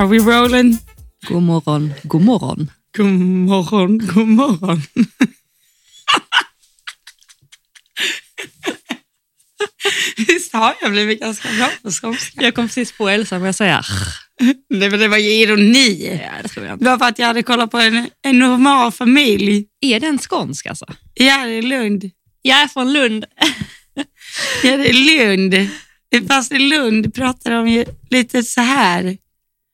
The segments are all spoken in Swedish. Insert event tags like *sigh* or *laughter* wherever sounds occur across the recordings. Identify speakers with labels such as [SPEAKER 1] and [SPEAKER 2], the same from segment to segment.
[SPEAKER 1] Are we rolling?
[SPEAKER 2] God morgon, god morgon.
[SPEAKER 1] God morgon, god morgon. *laughs* Visst har jag blivit ganska bra på skånska?
[SPEAKER 2] Jag kom precis på Elsa med att säga
[SPEAKER 1] Nej, men det var ju ironi.
[SPEAKER 2] Ja, det tror jag
[SPEAKER 1] Det var för att jag hade kollat på en, en normal familj.
[SPEAKER 2] Är den skånsk alltså?
[SPEAKER 1] Ja, det är Lund.
[SPEAKER 2] Jag är från Lund.
[SPEAKER 1] Ja, det är Lund. Fast i Lund pratar de ju lite så här.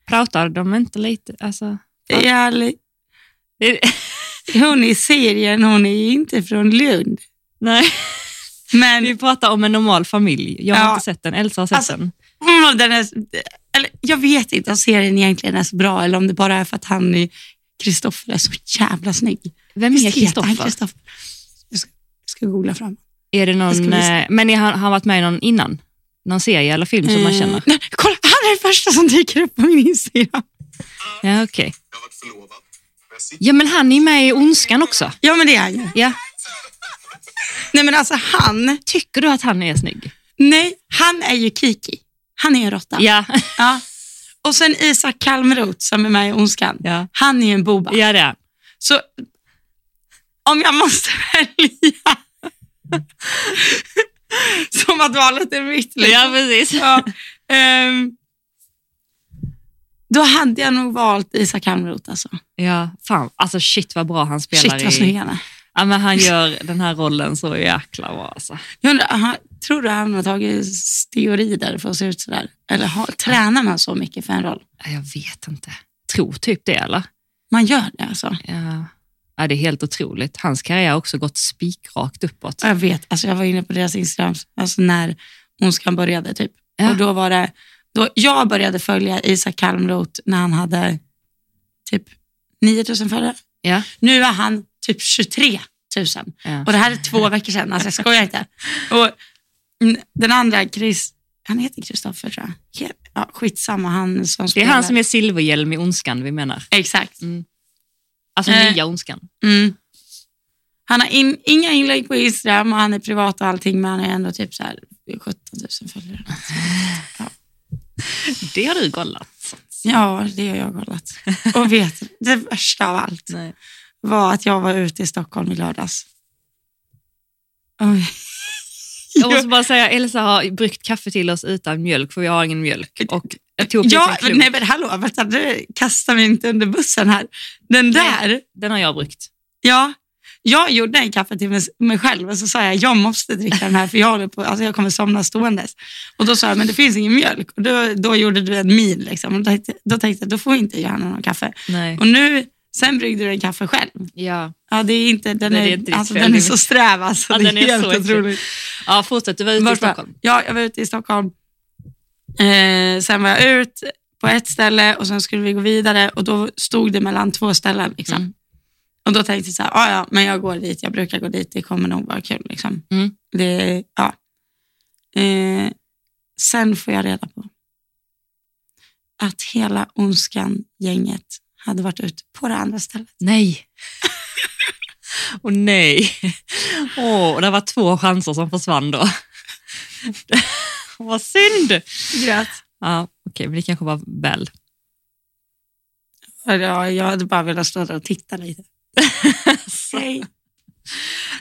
[SPEAKER 2] Pratar de inte lite? Alltså,
[SPEAKER 1] Ja, *laughs* hon i serien, hon är ju inte från Lund.
[SPEAKER 2] nej,
[SPEAKER 1] Men
[SPEAKER 2] vi pratar om en normal familj. Jag har
[SPEAKER 1] Ja.
[SPEAKER 2] inte sett den. Elsa har sett
[SPEAKER 1] Alltså,
[SPEAKER 2] den.
[SPEAKER 1] mm, den är, eller, jag vet inte om serien egentligen är så bra eller om det bara är för att han Kristoffer är så jävla snygg.
[SPEAKER 2] Vem är Kristoffer?
[SPEAKER 1] Jag ska, jag ska googla fram.
[SPEAKER 2] Är det någon, eh, men är han, har han varit med i någon innan? Någon serie eller film som man
[SPEAKER 1] Eh,
[SPEAKER 2] känner?
[SPEAKER 1] nej, kolla, är den första som dyker upp på min Instagram.
[SPEAKER 2] Ja, okej.
[SPEAKER 3] Sitter
[SPEAKER 2] Ja, men han är med i Ondskan också.
[SPEAKER 1] Ja, men det är han ju.
[SPEAKER 2] Ja. *laughs*
[SPEAKER 1] Nej, men alltså han,
[SPEAKER 2] Tycker du att han är snygg?
[SPEAKER 1] nej, han är ju Kiki. Han är en råtta.
[SPEAKER 2] Ja, *laughs*
[SPEAKER 1] Ja. Och sen Isak Kalmroth som är med i Ondskan.
[SPEAKER 2] ja.
[SPEAKER 1] Han är ju en boba.
[SPEAKER 2] ja det är.
[SPEAKER 1] Så om jag måste *laughs* välja som att valet är mitt. liksom.
[SPEAKER 2] Ja, precis.
[SPEAKER 1] Ja, ehm, då hade jag nog valt Isak Kalmroth. Alltså.
[SPEAKER 2] Ja, fan. Alltså shit vad bra han spelar
[SPEAKER 1] Shit vad
[SPEAKER 2] i...
[SPEAKER 1] snygg han är.
[SPEAKER 2] Ja, men han gör den här rollen så jäkla bra alltså.
[SPEAKER 1] Jag undrar, han, tror du han har tagit steroider för att se ut sådär? Eller har, tränar man så mycket för en roll?
[SPEAKER 2] Ja, Jag vet inte. Tror typ det eller?
[SPEAKER 1] Man gör det alltså.
[SPEAKER 2] Ja. ja, det är helt otroligt. Hans karriär har också gått spikrakt uppåt.
[SPEAKER 1] Jag vet, alltså jag var inne på deras Instagram alltså när Ondskan började. Typ.
[SPEAKER 2] Ja.
[SPEAKER 1] Och då var det, då jag började följa Isak Kalmroth när han hade typ 9000 följare.
[SPEAKER 2] Ja.
[SPEAKER 1] Nu är han typ 23 000.
[SPEAKER 2] Ja.
[SPEAKER 1] Och det här är två veckor sedan, alltså jag skojar inte. Och mm, den andra, Chris, han heter Kristoffer tror jag. Ja, skitsamma, han som
[SPEAKER 2] Det är
[SPEAKER 1] spelar.
[SPEAKER 2] han som är silverhjälm i Ondskan vi menar.
[SPEAKER 1] Exakt.
[SPEAKER 2] Alltså
[SPEAKER 1] Eh.
[SPEAKER 2] nya Ondskan.
[SPEAKER 1] Mm. Han har in, inga inlägg på Instagram och han är privat och allting, men han är ändå typ så här 17 000 följare. *laughs*
[SPEAKER 2] Det har du kollat.
[SPEAKER 1] Ja, det har jag kollat. Och vet, det värsta av allt
[SPEAKER 2] Nej.
[SPEAKER 1] var att jag var ute i Stockholm i lördags. Oj.
[SPEAKER 2] Jag måste bara säga, Elsa har bryggt kaffe till oss utan mjölk för vi har ingen mjölk. Och jag tog precis
[SPEAKER 1] Ja,
[SPEAKER 2] en
[SPEAKER 1] nej men hallå, vänta, du kastar mig inte under bussen här. Den där,
[SPEAKER 2] Den har jag bryggt.
[SPEAKER 1] ja, jag gjorde en kaffe till mig, själv och så sa jag, jag måste dricka den här för jag, håller på, alltså jag kommer somna ståendes. Och då sa jag, men det finns ingen mjölk. Och då, då gjorde du en min liksom. Och då, tänkte, då tänkte jag, då får inte Johanna någon kaffe.
[SPEAKER 2] Nej.
[SPEAKER 1] Och nu, sen bryggde du en kaffe själv.
[SPEAKER 2] Ja.
[SPEAKER 1] Ja, det är inte, den, är,
[SPEAKER 2] är
[SPEAKER 1] alltså, den är så sträv alltså.
[SPEAKER 2] Ja,
[SPEAKER 1] det
[SPEAKER 2] den är
[SPEAKER 1] helt
[SPEAKER 2] så
[SPEAKER 1] otroligt.
[SPEAKER 2] ja, fortsätt. Du var ute i
[SPEAKER 1] Varför?
[SPEAKER 2] Stockholm.
[SPEAKER 1] Ja, jag var ute i Stockholm. Eh, sen var jag ut på ett ställe och sen skulle vi gå vidare och då stod det mellan två ställen. Liksom.
[SPEAKER 2] Mm.
[SPEAKER 1] Och då tänkte jag så här, "Ah, ja, men jag går dit, jag brukar gå dit, det kommer nog vara kul. Liksom.
[SPEAKER 2] Mm.
[SPEAKER 1] Det, ja. eh, sen får jag reda på att hela Ondskan-gänget hade varit ute på det andra stället.
[SPEAKER 2] Nej. *laughs* Åh nej. Åh, och det var två chanser som försvann då. *laughs* Vad synd.
[SPEAKER 1] Grät.
[SPEAKER 2] Ja, okej, men det kanske var väl.
[SPEAKER 1] Ja, jag hade bara velat stå där och titta lite. Hej. *laughs*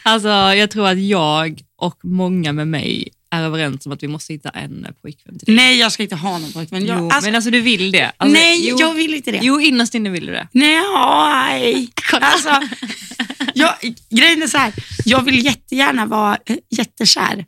[SPEAKER 2] Alltså, jag tror att jag och många med mig är överens om att vi måste hitta en pojkvän till dig.
[SPEAKER 1] Nej, jag ska inte ha någon pojkvän. Jag,
[SPEAKER 2] jo,
[SPEAKER 1] alltså,
[SPEAKER 2] men alltså du vill det? Alltså,
[SPEAKER 1] nej,
[SPEAKER 2] jo,
[SPEAKER 1] jag vill inte det.
[SPEAKER 2] Jo, innerst inne vill du det.
[SPEAKER 1] Nej, alltså, *laughs* jag, grejen är så här, jag vill jättegärna vara eh, jättekär,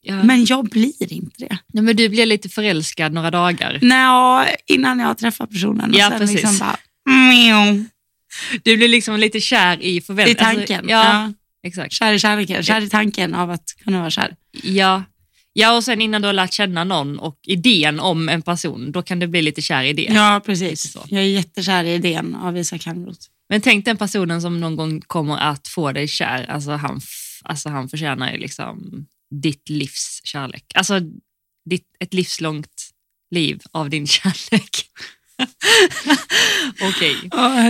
[SPEAKER 2] Ja.
[SPEAKER 1] men jag blir inte det.
[SPEAKER 2] Nej, men du blir lite förälskad några dagar.
[SPEAKER 1] Nå, innan jag träffar personen. Och
[SPEAKER 2] Ja,
[SPEAKER 1] sen
[SPEAKER 2] precis.
[SPEAKER 1] Liksom bara, meow, *laughs*
[SPEAKER 2] Du blir liksom lite kär i
[SPEAKER 1] I
[SPEAKER 2] förväntan.
[SPEAKER 1] tanken.
[SPEAKER 2] ja,
[SPEAKER 1] ja.
[SPEAKER 2] exakt.
[SPEAKER 1] Kär i kärleken, kär i tanken av att kunna vara kär.
[SPEAKER 2] Ja. ja, och sen innan du har lärt känna någon och idén om en person, då kan du bli lite kär i det.
[SPEAKER 1] Ja, precis.
[SPEAKER 2] så.
[SPEAKER 1] Jag är jättekär i idén av Isak Hamroth.
[SPEAKER 2] Men tänk den personen som någon gång kommer att få dig kär. Alltså han, alltså han förtjänar ju liksom ditt livs kärlek. Alltså ditt, ett livslångt liv av din *laughs* kärlek. *laughs* Okej.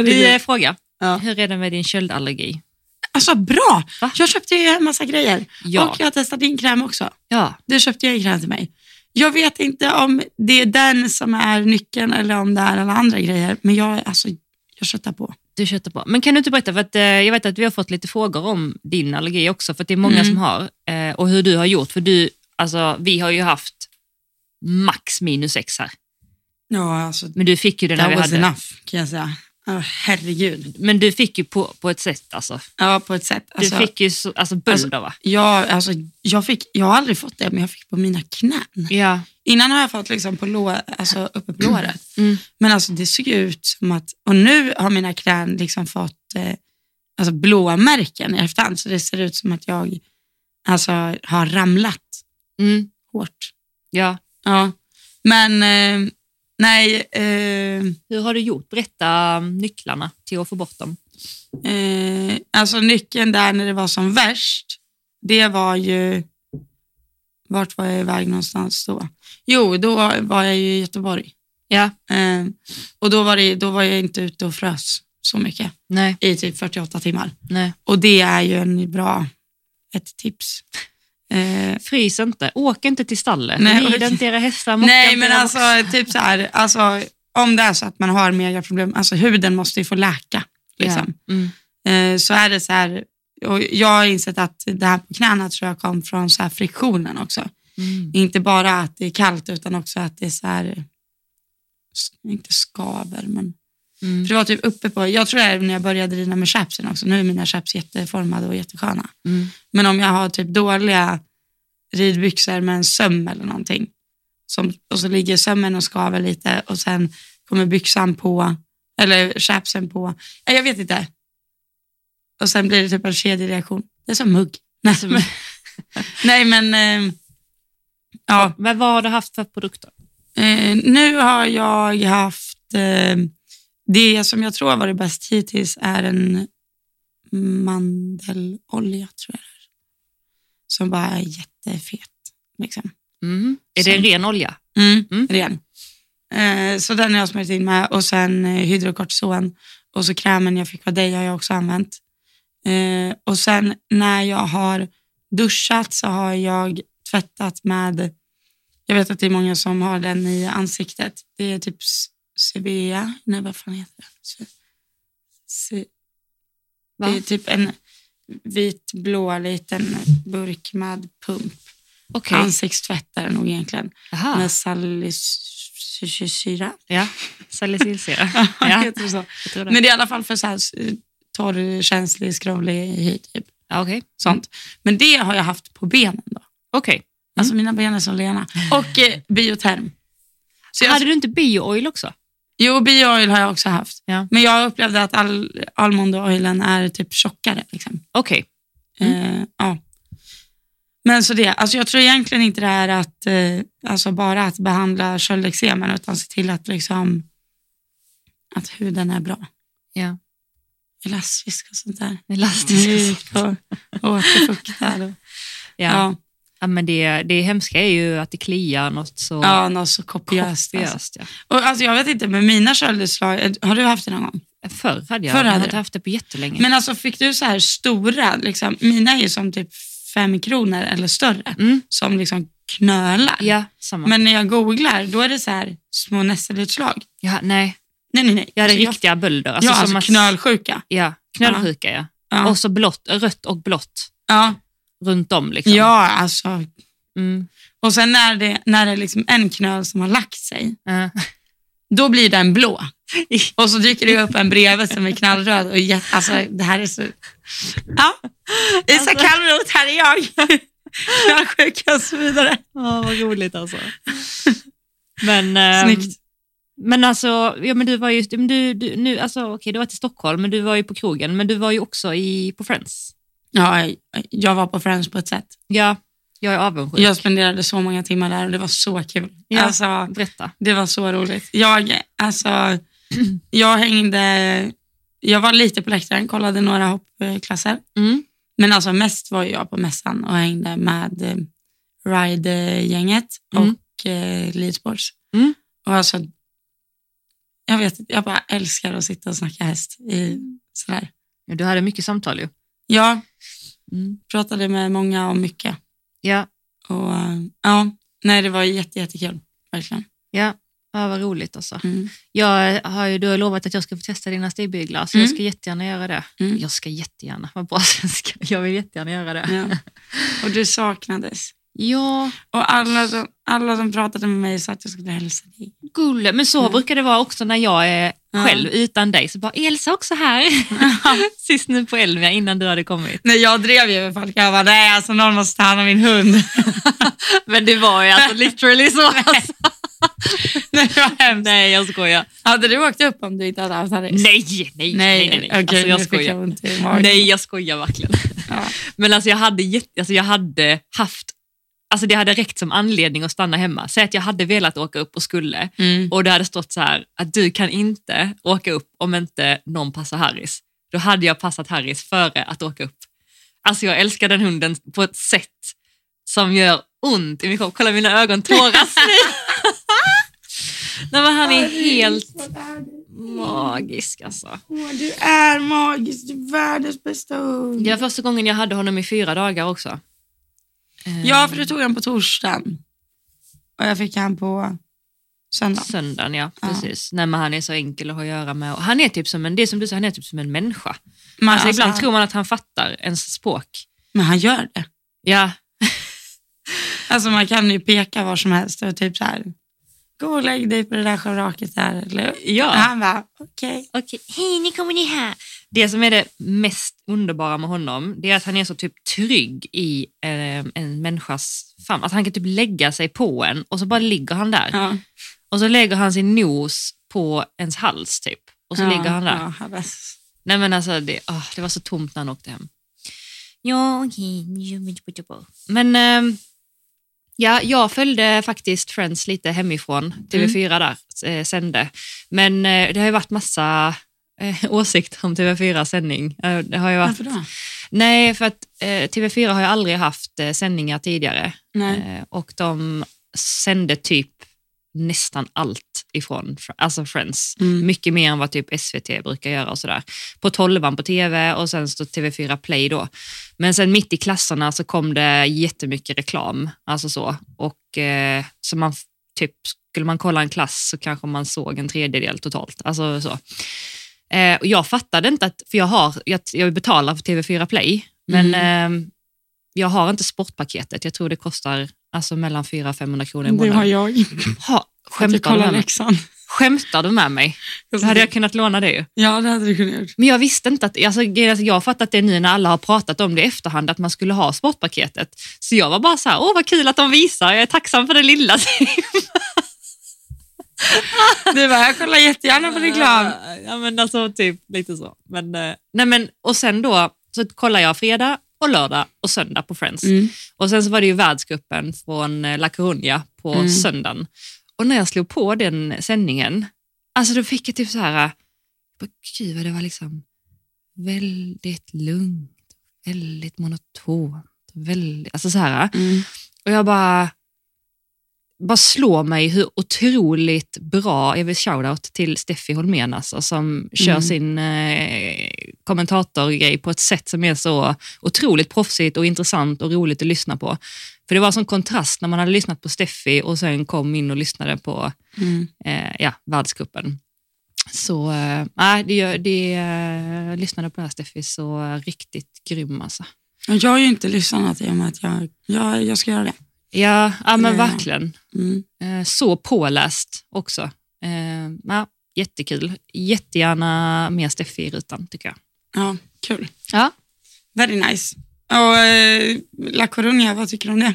[SPEAKER 2] Du, eh, fråga.
[SPEAKER 1] Ja.
[SPEAKER 2] Hur är det med din köldallergi?
[SPEAKER 1] Alltså bra!
[SPEAKER 2] Va?
[SPEAKER 1] Jag köpte ju en massa grejer.
[SPEAKER 2] Ja.
[SPEAKER 1] Och jag testat din kräm också.
[SPEAKER 2] Ja.
[SPEAKER 1] Du köpte ju en kräm till mig. jag vet inte om det är den som är nyckeln eller om det är alla andra grejer, men jag, alltså, jag köttar på.
[SPEAKER 2] Du köttar på. Men kan du inte berätta, för att, eh, jag vet att vi har fått lite frågor om din allergi också, för att det är många
[SPEAKER 1] Mm.
[SPEAKER 2] som har, eh, och hur du har gjort. För du, alltså, vi har ju haft max minus sex här,
[SPEAKER 1] Ja, alltså,
[SPEAKER 2] men du fick ju det när vi hade.
[SPEAKER 1] enough kan jag säga. Åh, herregud.
[SPEAKER 2] Men du fick ju på, på ett sätt alltså.
[SPEAKER 1] Ja, på ett sätt.
[SPEAKER 2] Du
[SPEAKER 1] Alltså,
[SPEAKER 2] fick ju så, alltså bölder va?
[SPEAKER 1] jag, alltså, jag, fick, jag har aldrig fått det, men jag fick på mina knän.
[SPEAKER 2] Ja.
[SPEAKER 1] Innan har jag fått liksom på lå, alltså uppe på låret.
[SPEAKER 2] Mm.
[SPEAKER 1] Men alltså det såg ut som att, och nu har mina knän liksom fått eh, alltså blåmärken i efterhand. Så det ser ut som att jag alltså, har ramlat
[SPEAKER 2] Mm.
[SPEAKER 1] hårt.
[SPEAKER 2] ja.
[SPEAKER 1] Ja. Men eh, nej, eh,
[SPEAKER 2] Hur har du gjort? Berätta nycklarna till att få bort dem.
[SPEAKER 1] eh, alltså nyckeln där när det var som värst, det var ju, vart var jag iväg någonstans då? Jo, då var jag ju i Göteborg.
[SPEAKER 2] Ja.
[SPEAKER 1] Eh, och då var, det, då var jag inte ute och frös så mycket
[SPEAKER 2] Nej,
[SPEAKER 1] i typ 48 timmar.
[SPEAKER 2] nej.
[SPEAKER 1] Och det är ju en bra, ett tips. Eh,
[SPEAKER 2] Frys inte. Åk inte till stallet.
[SPEAKER 1] Nej,
[SPEAKER 2] Rid
[SPEAKER 1] okej.
[SPEAKER 2] inte era hästar.
[SPEAKER 1] nej men alltså typ så här, alltså, om det är så att man har megaproblem, alltså huden måste ju få läka. Liksom.
[SPEAKER 2] Ja. Mm.
[SPEAKER 1] Eh, så är det så här, och jag har insett att det här på knäna tror jag kom från så här friktionen också.
[SPEAKER 2] Mm.
[SPEAKER 1] Inte bara att det är kallt utan också att det är så här, inte skaver men
[SPEAKER 2] Mm.
[SPEAKER 1] för det var typ uppe på, jag tror det är när jag började rida med chapsen också, nu är mina chaps jätteformade och jättesköna.
[SPEAKER 2] Mm.
[SPEAKER 1] Men om jag har typ dåliga ridbyxor med en söm eller någonting som, och så ligger sömmen och skaver lite och sen kommer byxan på, eller chapsen på, Nej, jag vet inte. Och sen blir det typ en kedjereaktion. Det är som mugg. *laughs* Nej, men, nej, men eh, ja.
[SPEAKER 2] Men vad har du haft för produkter?
[SPEAKER 1] Eh, nu har jag haft, eh, det som jag tror har varit bäst hittills är en mandelolja tror jag är. Som bara är jättefet. Liksom.
[SPEAKER 2] Mm. Är det
[SPEAKER 1] Som-
[SPEAKER 2] ren olja?
[SPEAKER 1] Mm,
[SPEAKER 2] Mm.
[SPEAKER 1] Ren. Eh, så den har jag smörjt in med och sen eh, hydrokortison och så krämen jag fick av dig har jag också använt. Eh, och sen när jag har duschat så har jag tvättat med, jag vet att det är många som har den i ansiktet. Det är typ S- Sevea, nej vad fan heter det? Se,
[SPEAKER 2] Va?
[SPEAKER 1] det är typ en vitblå liten burk med pump.
[SPEAKER 2] Okej.
[SPEAKER 1] Ansiktstvätt är det nog egentligen
[SPEAKER 2] Aha.
[SPEAKER 1] med salicylsyra.
[SPEAKER 2] Ja. Salicylsyra. *laughs*
[SPEAKER 1] Ja,
[SPEAKER 2] Ja.
[SPEAKER 1] så.
[SPEAKER 2] Jag tror det.
[SPEAKER 1] Men det är i alla fall för så här torr, känslig, skrovlig hy. Typ.
[SPEAKER 2] Okej.
[SPEAKER 1] Sånt. Men det har jag haft på benen. då.
[SPEAKER 2] Okej.
[SPEAKER 1] Alltså mina ben är så lena. Och eh, bioterm. Så jag,
[SPEAKER 2] Hade du inte bio-oil också?
[SPEAKER 1] Jo, biooil har jag också haft.
[SPEAKER 2] Ja.
[SPEAKER 1] Men jag upplevde att all, almondoilen är typ tjockare. Liksom.
[SPEAKER 2] Okej.
[SPEAKER 1] Eh, ja. Men så det, alltså jag tror egentligen inte det är att, eh, alltså bara att behandla köldeksemen utan se till att, liksom, att huden är bra.
[SPEAKER 2] Ja.
[SPEAKER 1] Elastisk och sånt där.
[SPEAKER 2] Elastisk.
[SPEAKER 1] Och återfuktad. Och, *laughs*
[SPEAKER 2] Ja.
[SPEAKER 1] ja.
[SPEAKER 2] Ja, men det, det hemska är ju att det kliar något så
[SPEAKER 1] ja, något så kopiöst. Alltså.
[SPEAKER 2] kopiöst. Ja.
[SPEAKER 1] Och, alltså, jag vet inte, med mina köldutslag, eh, har du haft det någon gång?
[SPEAKER 2] Förr hade jag,
[SPEAKER 1] Förr
[SPEAKER 2] jag
[SPEAKER 1] hade
[SPEAKER 2] har
[SPEAKER 1] du.
[SPEAKER 2] inte haft det på jättelänge.
[SPEAKER 1] Men alltså fick du så här stora, liksom, mina är ju som typ fem kronor eller större,
[SPEAKER 2] Mm.
[SPEAKER 1] som liksom knölar.
[SPEAKER 2] Ja, samma.
[SPEAKER 1] Men när jag googlar, då är det så här små nässelutslag.
[SPEAKER 2] ja, nej,
[SPEAKER 1] Nej, nej, nej.
[SPEAKER 2] jag hade
[SPEAKER 1] Alltså,
[SPEAKER 2] riktiga bölder.
[SPEAKER 1] Jag, ja, alltså
[SPEAKER 2] man-
[SPEAKER 1] knölsjuka.
[SPEAKER 2] Ja, knölsjuka ja.
[SPEAKER 1] Ja.
[SPEAKER 2] Och så blått, rött och blått
[SPEAKER 1] Ja,
[SPEAKER 2] runt om. Liksom.
[SPEAKER 1] ja alltså.
[SPEAKER 2] Mm.
[SPEAKER 1] Och sen när det, när det är liksom en knöl som har lagt sig,
[SPEAKER 2] Ja.
[SPEAKER 1] då blir den blå. *laughs* Och så dyker det upp en bredvid som är knallröd. Och jä- alltså, det här är så... Ja, Isa
[SPEAKER 2] Alltså-
[SPEAKER 1] Kalmroth, här är jag. Knallsjuka och så vidare.
[SPEAKER 2] Ja, vad roligt alltså. Men, *laughs* ehm,
[SPEAKER 1] Snyggt.
[SPEAKER 2] men alltså, ja, men du var ju, du, du, nu, alltså, okej, du var till Stockholm, men du var ju på krogen, men du var ju också i, på Friends.
[SPEAKER 1] Ja, jag var på Friends på ett sätt.
[SPEAKER 2] Ja, jag är avundsjuk.
[SPEAKER 1] Jag spenderade så många timmar där och det var så kul.
[SPEAKER 2] Ja.
[SPEAKER 1] Alltså,
[SPEAKER 2] Berätta.
[SPEAKER 1] det var så roligt. Jag, alltså, jag hängde... Jag var lite på läktaren, kollade några hoppklasser.
[SPEAKER 2] Mm.
[SPEAKER 1] Men alltså mest var jag på mässan och hängde med eh, Ride-gänget
[SPEAKER 2] Mm.
[SPEAKER 1] och eh, Leadsports.
[SPEAKER 2] Mm.
[SPEAKER 1] Och alltså, jag vet jag bara älskar att sitta och snacka häst. I, sådär.
[SPEAKER 2] Ja, Du hade mycket samtal ju.
[SPEAKER 1] Jag
[SPEAKER 2] Mm.
[SPEAKER 1] pratade med många om mycket.
[SPEAKER 2] Ja,
[SPEAKER 1] Och, eh, ja. Nej, det var jätte, jättekul. Verkligen.
[SPEAKER 2] Ja, ja vad roligt alltså.
[SPEAKER 1] Mm.
[SPEAKER 2] Jag har ju, du har lovat att jag ska få testa dina stigbyglar, så jag
[SPEAKER 1] Mm.
[SPEAKER 2] ska jättegärna göra det.
[SPEAKER 1] Mm.
[SPEAKER 2] Jag ska jättegärna, vad bra *laughs* svenska. Jag vill jättegärna göra det.
[SPEAKER 1] Ja. Och du saknades.
[SPEAKER 2] Ja,
[SPEAKER 1] Och alla som, alla som pratade med mig sa att jag skulle hälsa dig.
[SPEAKER 2] gulle. Men så
[SPEAKER 1] Mm.
[SPEAKER 2] brukar det vara också när jag är
[SPEAKER 1] Ja.
[SPEAKER 2] Själv utan dig. Så bara, Elsa också här. *laughs* Sist nu på Elmia innan du hade kommit.
[SPEAKER 1] Nej, jag drev ju med folk. Jag bara, nej alltså någon måste ta hand om min hund. *laughs*
[SPEAKER 2] Men det var ju alltså literally så. *laughs* Alltså.
[SPEAKER 1] nej, vad hemskt.
[SPEAKER 2] Nej, jag skojar.
[SPEAKER 1] Hade du åkt upp om du inte hade haft Harris?
[SPEAKER 2] Nej, nej, nej. nej, nej.
[SPEAKER 1] okej,
[SPEAKER 2] Alltså, jag
[SPEAKER 1] jag
[SPEAKER 2] skojar.
[SPEAKER 1] magen.
[SPEAKER 2] Nej, jag skojar verkligen.
[SPEAKER 1] Ja.
[SPEAKER 2] Men alltså jag hade, alltså jag hade haft, alltså det hade räckt som anledning att stanna hemma. Säg att jag hade velat åka upp och skulle
[SPEAKER 1] Mm.
[SPEAKER 2] och det hade stått så här att du kan inte åka upp om inte någon passar Harris. Då hade jag passat Harris före att åka upp. Alltså jag älskar den hunden på ett sätt som gör ont i min kropp. Kolla mina ögon tåras nu. *laughs* Nej, men han är helt magisk alltså.
[SPEAKER 1] Åh, du är magisk, du är världens bästa hund.
[SPEAKER 2] Det var första gången jag hade honom i fyra dagar också.
[SPEAKER 1] Ja, för du tog han på torsdagen. Och jag fick han på söndag.
[SPEAKER 2] Söndagen, ja.
[SPEAKER 1] Ja.
[SPEAKER 2] Precis. Nej, men han är så enkel att ha att göra med. Och han är typ som en, det är som du sa, han är typ som en människa.
[SPEAKER 1] Men,
[SPEAKER 2] Alltså,
[SPEAKER 1] alltså,
[SPEAKER 2] ibland tror man att han fattar ens språk.
[SPEAKER 1] men han gör det.
[SPEAKER 2] Ja, *laughs*
[SPEAKER 1] Alltså man kan ju peka var som helst och typ så här. Gå och lägg dig på det där schabraket där. Eller,
[SPEAKER 2] Ja.
[SPEAKER 1] Han bara, okej.
[SPEAKER 2] okej. Hej, nu kommer ni här. Det som är det mest underbara med honom, det är att han är så typ trygg i eh, en människas famn. Att han kan typ lägga sig på en och så bara ligger han där.
[SPEAKER 1] Ja.
[SPEAKER 2] Och så lägger han sin nos på ens hals typ. Och så
[SPEAKER 1] ja,
[SPEAKER 2] ligger han där.
[SPEAKER 1] Ja,
[SPEAKER 2] Nej men alltså det, åh, det var så tomt när han åkte hem. Ja, okej. Men ehm, ja, jag följde faktiskt Friends lite hemifrån. TV4 där eh, sände. Men eh, det har ju varit massa eh, åsikter om TV4 sändning. Eh, det har varit,
[SPEAKER 1] varför då?
[SPEAKER 2] nej, för att eh, TV4 har ju aldrig haft eh, sändningar tidigare. Eh, och de sände typ nästan allt ifrån alltså Friends.
[SPEAKER 1] Mm.
[SPEAKER 2] Mycket mer än vad typ SVT brukar göra och sådär. På tolvan på TV och sen står TV4 Play då. Men sen mitt i klasserna så kom det jättemycket reklam. Alltså så. Och eh, så man typ, skulle man kolla en klass så kanske man såg en tredjedel totalt. Alltså så. Eh, och jag fattade inte att, för jag har, jag, jag betalar för TV4 Play, men
[SPEAKER 1] Mm.
[SPEAKER 2] eh, jag har inte sportpaketet. Jag tror det kostar alltså mellan 400 och 500 kronor i
[SPEAKER 1] Det har
[SPEAKER 2] månaden.
[SPEAKER 1] jag.
[SPEAKER 2] Ha,
[SPEAKER 1] Jag
[SPEAKER 2] skämtar, du
[SPEAKER 1] kollar
[SPEAKER 2] med mig? skämtar du med mig? Då hade jag kunnat låna det ju.
[SPEAKER 1] Ja, det hade du kunnat gjort.
[SPEAKER 2] Men jag visste inte att, alltså, jag har fattat det nu när alla har pratat om det i efterhand, att man skulle ha sportpaketet. Så jag var bara så här, åh vad kul att de visar, jag är tacksam för det lilla. *laughs* *laughs* *laughs*
[SPEAKER 1] Du bara, jag kollar jättegärna på reklam.
[SPEAKER 2] Ja men alltså typ lite så. Men, eh, nej, men, och sen då så kollar jag fredag och lördag och söndag på Friends.
[SPEAKER 1] Mm.
[SPEAKER 2] Och sen så var det ju världscupen från eh, La Coruña på
[SPEAKER 1] Mm.
[SPEAKER 2] söndagen. Och när jag slog på den sändningen, alltså då fick jag typ så här, bara, gud vad det var liksom väldigt lugnt, väldigt monotont. Väldigt, alltså så här.
[SPEAKER 1] Mm.
[SPEAKER 2] Och jag bara, bara slår mig hur otroligt bra, jag vill shoutout till Steffi Holmén alltså, som kör
[SPEAKER 1] Mm.
[SPEAKER 2] sin eh, kommentatorgrej på ett sätt som är så otroligt proffsigt och intressant och roligt att lyssna på. För det var sån kontrast när man hade lyssnat på Steffi och sen kom in och lyssnade på
[SPEAKER 1] Mm.
[SPEAKER 2] eh, ja, världscupen. Så nej, det, det, eh, lyssnade på det här Steffi, så riktigt grym alltså.
[SPEAKER 1] Jag har ju inte lyssnat i och med att jag, jag, jag ska göra det.
[SPEAKER 2] Ja, ja men
[SPEAKER 1] Ja.
[SPEAKER 2] verkligen.
[SPEAKER 1] Mm.
[SPEAKER 2] Eh, så påläst också. Eh, ja, jättekul. Jättegärna mer Steffi i rutan tycker jag.
[SPEAKER 1] Ja, kul.
[SPEAKER 2] Ja.
[SPEAKER 1] Very nice. Och eh, La Coruña, vad tycker du om det?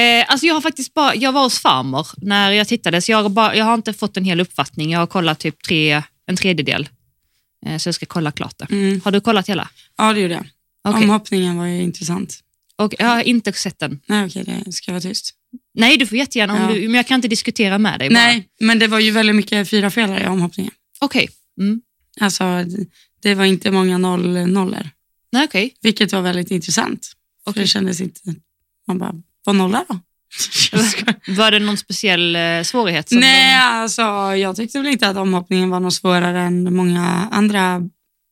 [SPEAKER 2] Eh, alltså jag har faktiskt bara, jag var hos farmor när jag tittade, så jag har, bara, jag har inte fått en hel uppfattning. Jag har kollat typ tre, en tredjedel. Eh, så jag ska kolla klart det.
[SPEAKER 1] Mm.
[SPEAKER 2] Har du kollat hela?
[SPEAKER 1] Ja, det gjorde jag.
[SPEAKER 2] Okej.
[SPEAKER 1] Omhoppningen var ju intressant.
[SPEAKER 2] Och jag har inte sett den.
[SPEAKER 1] Nej, okej, det ska vara tyst.
[SPEAKER 2] Nej, du får jättegärna, om
[SPEAKER 1] Ja.
[SPEAKER 2] du, men jag kan inte diskutera med dig bara.
[SPEAKER 1] Nej, men det var ju väldigt mycket fyra felare i omhoppningen.
[SPEAKER 2] Okej. Mm.
[SPEAKER 1] Alltså, det- var inte många noll, nollor,
[SPEAKER 2] Nej, okej.
[SPEAKER 1] vilket var väldigt intressant. För
[SPEAKER 2] Okej.
[SPEAKER 1] det kändes inte... Man bara, vad nolla då? Jag. *laughs*
[SPEAKER 2] Var det någon speciell eh, svårighet?
[SPEAKER 1] Nej, alltså jag tyckte väl inte att omhoppningen var något svårare än många andra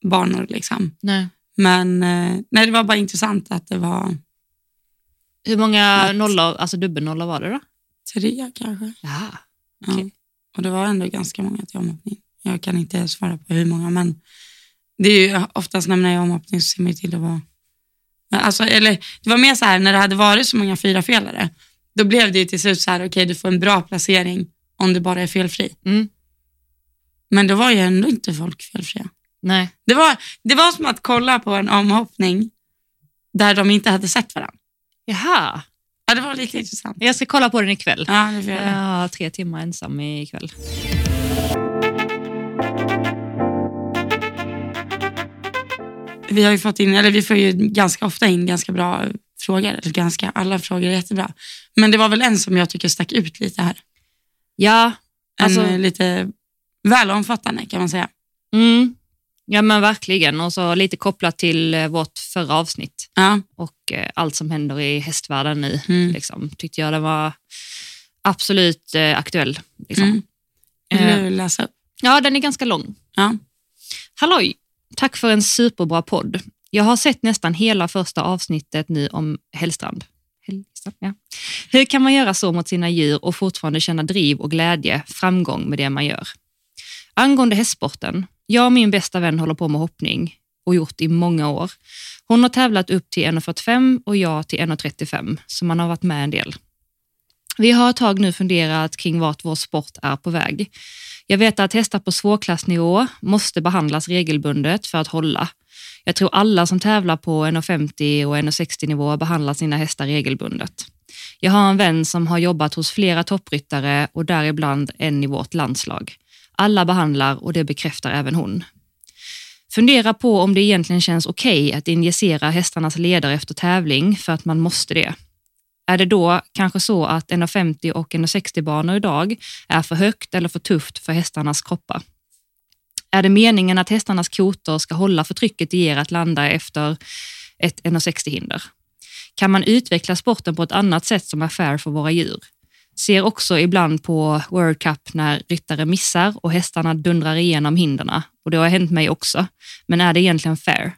[SPEAKER 1] banor. Liksom.
[SPEAKER 2] De, nej.
[SPEAKER 1] Men eh, nej, det var bara intressant att det var
[SPEAKER 2] Hur många nollor, alltså dubbelnollor var det då?
[SPEAKER 1] Tre kanske.
[SPEAKER 2] Ja.
[SPEAKER 1] Ja.
[SPEAKER 2] Okej.
[SPEAKER 1] Och det var ändå ganska många till omhoppning. Jag kan inte svara på hur många, men det är ju oftast när man är i omhoppning så ser man till att vara... Alltså, eller, det var mer så här, när det hade varit så många fyrafelare, då blev det ju till slut så här, okej du får en bra placering om du bara är felfri.
[SPEAKER 2] Mm.
[SPEAKER 1] Men då var ju ändå inte folk felfria.
[SPEAKER 2] Nej.
[SPEAKER 1] Det var, det var som att kolla på en omhoppning där de inte hade sett varandra.
[SPEAKER 2] Jaha,
[SPEAKER 1] Ja, det var lite intressant.
[SPEAKER 2] jag ska kolla på den ikväll.
[SPEAKER 1] Ja, det får jag
[SPEAKER 2] Jag har tre timmar ensam ikväll.
[SPEAKER 1] Vi har fått in, eller vi får ju ganska ofta in ganska bra frågor. Ganska, alla frågor är jättebra. Men det var väl en som jag tycker stack ut lite här.
[SPEAKER 2] Ja,
[SPEAKER 1] En
[SPEAKER 2] Alltså-
[SPEAKER 1] eh, lite väl omfattande kan man säga.
[SPEAKER 2] mm. Ja men verkligen. Och så lite kopplat till eh, vårt förra avsnitt
[SPEAKER 1] Ja,
[SPEAKER 2] och eh, allt som händer i hästvärlden nu.
[SPEAKER 1] Mm.
[SPEAKER 2] Liksom, tyckte jag den var absolut eh, aktuell. Liksom.
[SPEAKER 1] Mm. vill du läsa upp?
[SPEAKER 2] Ja, den är ganska lång.
[SPEAKER 1] Ja.
[SPEAKER 2] Halloj! Tack för en superbra podd. Jag har sett nästan hela första avsnittet nu om Hellstrand. Hellstrand ja. Hur kan man göra så mot sina djur och fortfarande känna driv och glädje, framgång med det man gör? Angående hästsporten. Jag och min bästa vän håller på med hoppning och gjort i många år. Hon har tävlat upp till 1,45 och jag till 1,35, så man har varit med en del. Vi har ett tag nu funderat kring vart vår sport är på väg. Jag vet att hästar på svårklassnivå måste behandlas regelbundet för att hålla. Jag tror alla som tävlar på 1,50 och 1,60 nivå behandlar sina hästar regelbundet. Jag har en vän som har jobbat hos flera toppryttare och däribland en i vårt landslag. Alla behandlar och det bekräftar även hon. Fundera på om det egentligen känns okej att injicera hästarnas ledare efter tävling för att man måste det. Är det då kanske så att 1,50 och 1,60 banor idag är för högt eller för tufft för hästarnas kroppar? Är det meningen att hästarnas kotor ska hålla för trycket det ger att landa efter ett 1,60 hinder? Kan man utveckla sporten på ett annat sätt som är fair för våra djur? Ser också ibland på World Cup när ryttare missar och hästarna dundrar igenom hinderna och det har hänt mig också. Men är det egentligen fair?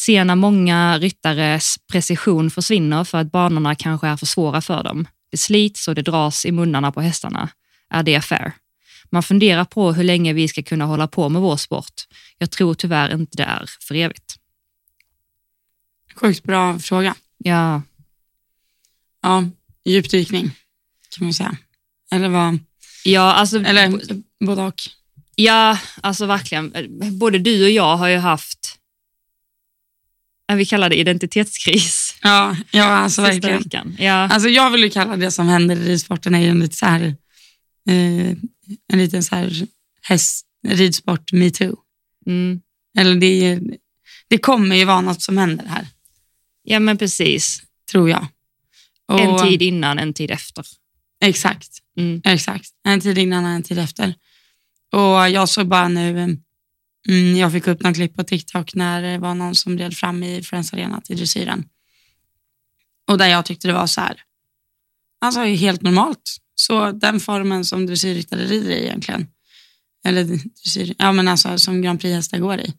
[SPEAKER 2] Ser när många ryttares precision försvinner för att banorna kanske är för svåra för dem. Det slits och det dras i munnarna på hästarna. Är det fair? Man funderar på hur länge vi ska kunna hålla på med vår sport. Jag tror tyvärr inte det är för evigt.
[SPEAKER 1] Sjukt bra fråga.
[SPEAKER 2] Ja,
[SPEAKER 1] Ja, djupdykning kan man säga. Eller vad?
[SPEAKER 2] ja alltså,
[SPEAKER 1] Eller både och.
[SPEAKER 2] ja, alltså verkligen. Både du och jag har ju haft, vi kallar det identitetskris.
[SPEAKER 1] Ja, ja alltså verkligen.
[SPEAKER 2] veckan. Ja,
[SPEAKER 1] Alltså jag vill ju kalla det som händer i ridsporten är ju en lite så här, eh, en liten så här häst, ridsport metoo.
[SPEAKER 2] mm.
[SPEAKER 1] Eller det, det kommer ju vara något som händer här,
[SPEAKER 2] ja men precis.
[SPEAKER 1] tror jag. Och-
[SPEAKER 2] En tid innan, en tid efter.
[SPEAKER 1] Exakt,
[SPEAKER 2] Mm.
[SPEAKER 1] exakt. En tid innan och en tid efter. Och jag såg bara nu, eh, mm, jag fick upp någon klipp på TikTok när det var någon som red fram i Friends Arena till dressyren. Och där jag tyckte det var så här, alltså helt normalt. Så den formen som dressyrryttare rider i egentligen. Eller dressyr, ja men alltså som Grand Prix-hästar går i.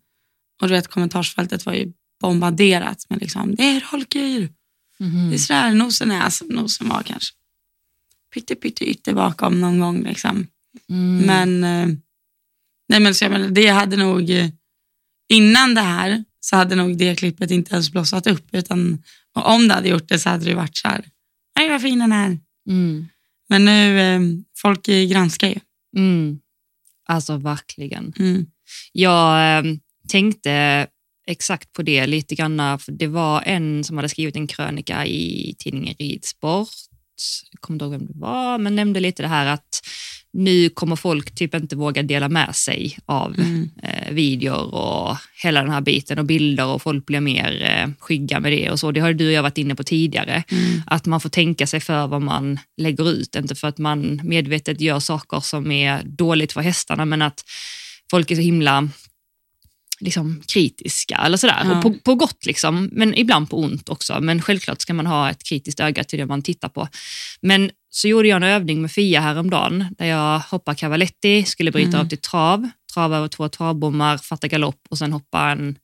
[SPEAKER 1] Och du vet kommentarsfältet var ju bombarderat med liksom, det är holkyr.
[SPEAKER 2] Mhm.
[SPEAKER 1] Det är sådär nosen är, alltså nosen var kanske pytte pytte ytter bakom någon gång liksom.
[SPEAKER 2] Mm.
[SPEAKER 1] Men, eh, nej men så jag menar, det hade nog, eh, innan det här så hade nog det klippet inte ens blossat upp utan om det hade gjort det så hade det varit så här, nej vad fin den är.
[SPEAKER 2] Mm.
[SPEAKER 1] Men nu, eh, folk granskar ju.
[SPEAKER 2] Mm. Alltså verkligen.
[SPEAKER 1] Mm.
[SPEAKER 2] Jag eh, tänkte exakt på det lite grann. För det var en som hade skrivit en krönika i tidningen Ridsport. Jag kommer inte ihåg vem det var, men nämnde lite det här att nu kommer folk typ inte våga dela med sig av
[SPEAKER 1] Mm.
[SPEAKER 2] eh, videor och hela den här biten och bilder och folk blir mer eh, skygga med det och så. Det har du och jag varit inne på tidigare.
[SPEAKER 1] Mm.
[SPEAKER 2] Att man får tänka sig för vad man lägger ut, inte för att man medvetet gör saker som är dåligt för hästarna, men att folk är så himla liksom, kritiska eller sådär.
[SPEAKER 1] Ja.
[SPEAKER 2] Och på, på gott, liksom, men ibland på ont också. Men självklart ska man ha ett kritiskt öga till det man tittar på. Men så gjorde jag en övning med Fia häromdagen där jag hoppar cavaletti, skulle bryta
[SPEAKER 1] Mm.
[SPEAKER 2] av till trav, trava över två travbommar, fatta galopp och sen hoppa en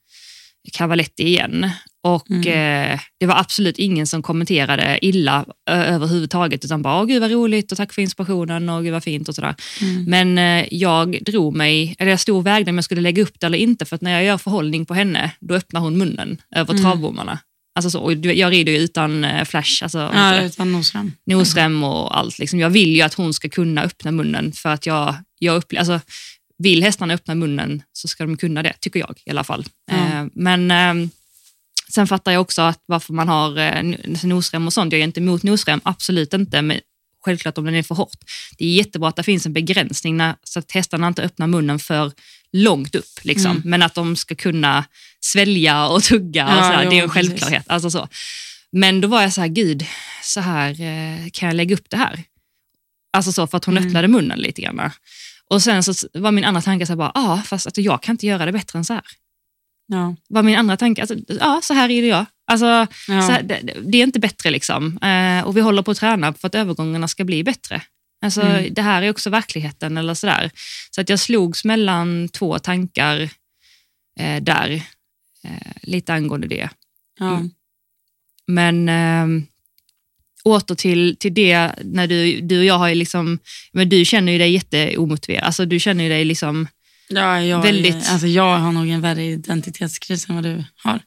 [SPEAKER 2] cavaletti igen. Och
[SPEAKER 1] Mm.
[SPEAKER 2] eh, det var absolut ingen som kommenterade illa överhuvudtaget, utan bara, gud vad roligt och tack för inspirationen och gud vad fint och sådär.
[SPEAKER 1] Mm.
[SPEAKER 2] Men eh, jag drog mig, eller jag stod och vägde om jag skulle lägga upp det eller inte, för att när jag gör förhållning på henne, då öppnar hon munnen över
[SPEAKER 1] Mm.
[SPEAKER 2] travbommarna. Alltså så, och jag rider ju utan eh, flash, alltså
[SPEAKER 1] Ja, utan nosrem.
[SPEAKER 2] nosrem och allt. Liksom. Jag vill ju att hon ska kunna öppna munnen för att jag, jag upple- alltså, vill hästarna öppna munnen så ska de kunna det, tycker jag i alla fall.
[SPEAKER 1] Ja.
[SPEAKER 2] Eh, men eh, sen fattar jag också att varför man har eh, n- nosrem och sånt. Jag är inte emot nosrem, absolut inte, men självklart om den är för hårt. Det är jättebra att det finns en begränsning när, så att hästarna inte öppnar munnen för långt upp, liksom.
[SPEAKER 1] Mm.
[SPEAKER 2] men att de ska kunna svälja och tugga. och
[SPEAKER 1] Ja,
[SPEAKER 2] sådär.
[SPEAKER 1] jo,
[SPEAKER 2] det är en självklarhet. Alltså så. Men då var jag så här, gud, så här eh, kan jag lägga upp det här? Alltså så, för att hon
[SPEAKER 1] Mm.
[SPEAKER 2] öppnade munnen lite grann. Och sen så var min andra tanke så här, bara, ah, fast att jag kan inte göra det bättre än så här.
[SPEAKER 1] Ja.
[SPEAKER 2] Var min andra tanke, alltså, ja, så här är det jag. Alltså,
[SPEAKER 1] Ja.
[SPEAKER 2] här, det, det är inte bättre liksom. Eh, och vi håller på att träna för att övergångarna ska bli bättre. Alltså,
[SPEAKER 1] Mm.
[SPEAKER 2] Det här är också verkligheten eller sådär. Så att jag slogs mellan två tankar eh, där, eh, lite angående det.
[SPEAKER 1] Ja.
[SPEAKER 2] Mm. Men eh, åter till, till det, när du, du och jag har ju liksom, men du känner ju dig jätteomotiverad. Alltså du känner ju dig liksom,
[SPEAKER 1] Ja, jag,
[SPEAKER 2] Väldigt-
[SPEAKER 1] alltså jag har nog en värre identitetskris än vad du har.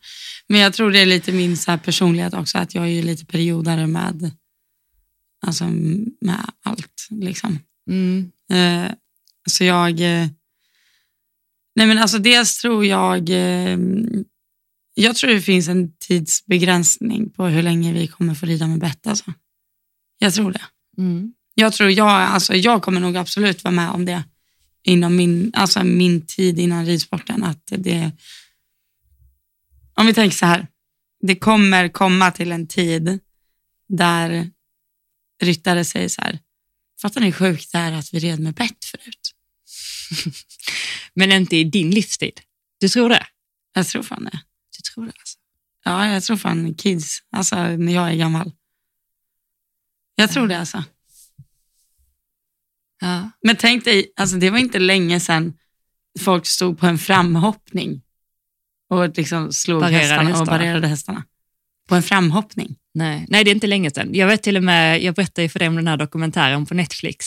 [SPEAKER 1] Men jag tror det är lite min så personlighet också, att jag är ju lite periodare med, alltså, med allt. Liksom.
[SPEAKER 2] mm,
[SPEAKER 1] Eh, så jag... Eh, nej men alltså dels tror jag... Eh, jag tror det finns en tidsbegränsning på hur länge vi kommer få rida med bett. Alltså. Jag tror det.
[SPEAKER 2] mm,
[SPEAKER 1] Jag tror jag, alltså jag kommer nog absolut vara med om det inom min, alltså min tid innan ridsporten. Att det, om vi tänker så här, det kommer komma till en tid där ryttare säger så här, fattar ni hur sjukt det är att vi red med bett förut? *laughs*
[SPEAKER 2] men inte i din livstid. Du tror det?
[SPEAKER 1] Jag tror fan det.
[SPEAKER 2] Du tror det alltså.
[SPEAKER 1] Ja, jag tror fan kids, alltså när jag är gammal. Jag tror det alltså.
[SPEAKER 2] Ja.
[SPEAKER 1] Men tänk dig, alltså det var inte länge sedan folk stod på en framhoppning och liksom slog
[SPEAKER 2] Barerade
[SPEAKER 1] hästarna och
[SPEAKER 2] hästarna.
[SPEAKER 1] barerade hästarna. På en framhoppning.
[SPEAKER 2] Nej, nej, det är inte länge sedan. Jag vet till och med, jag berättade ju för dig om den här dokumentären på Netflix.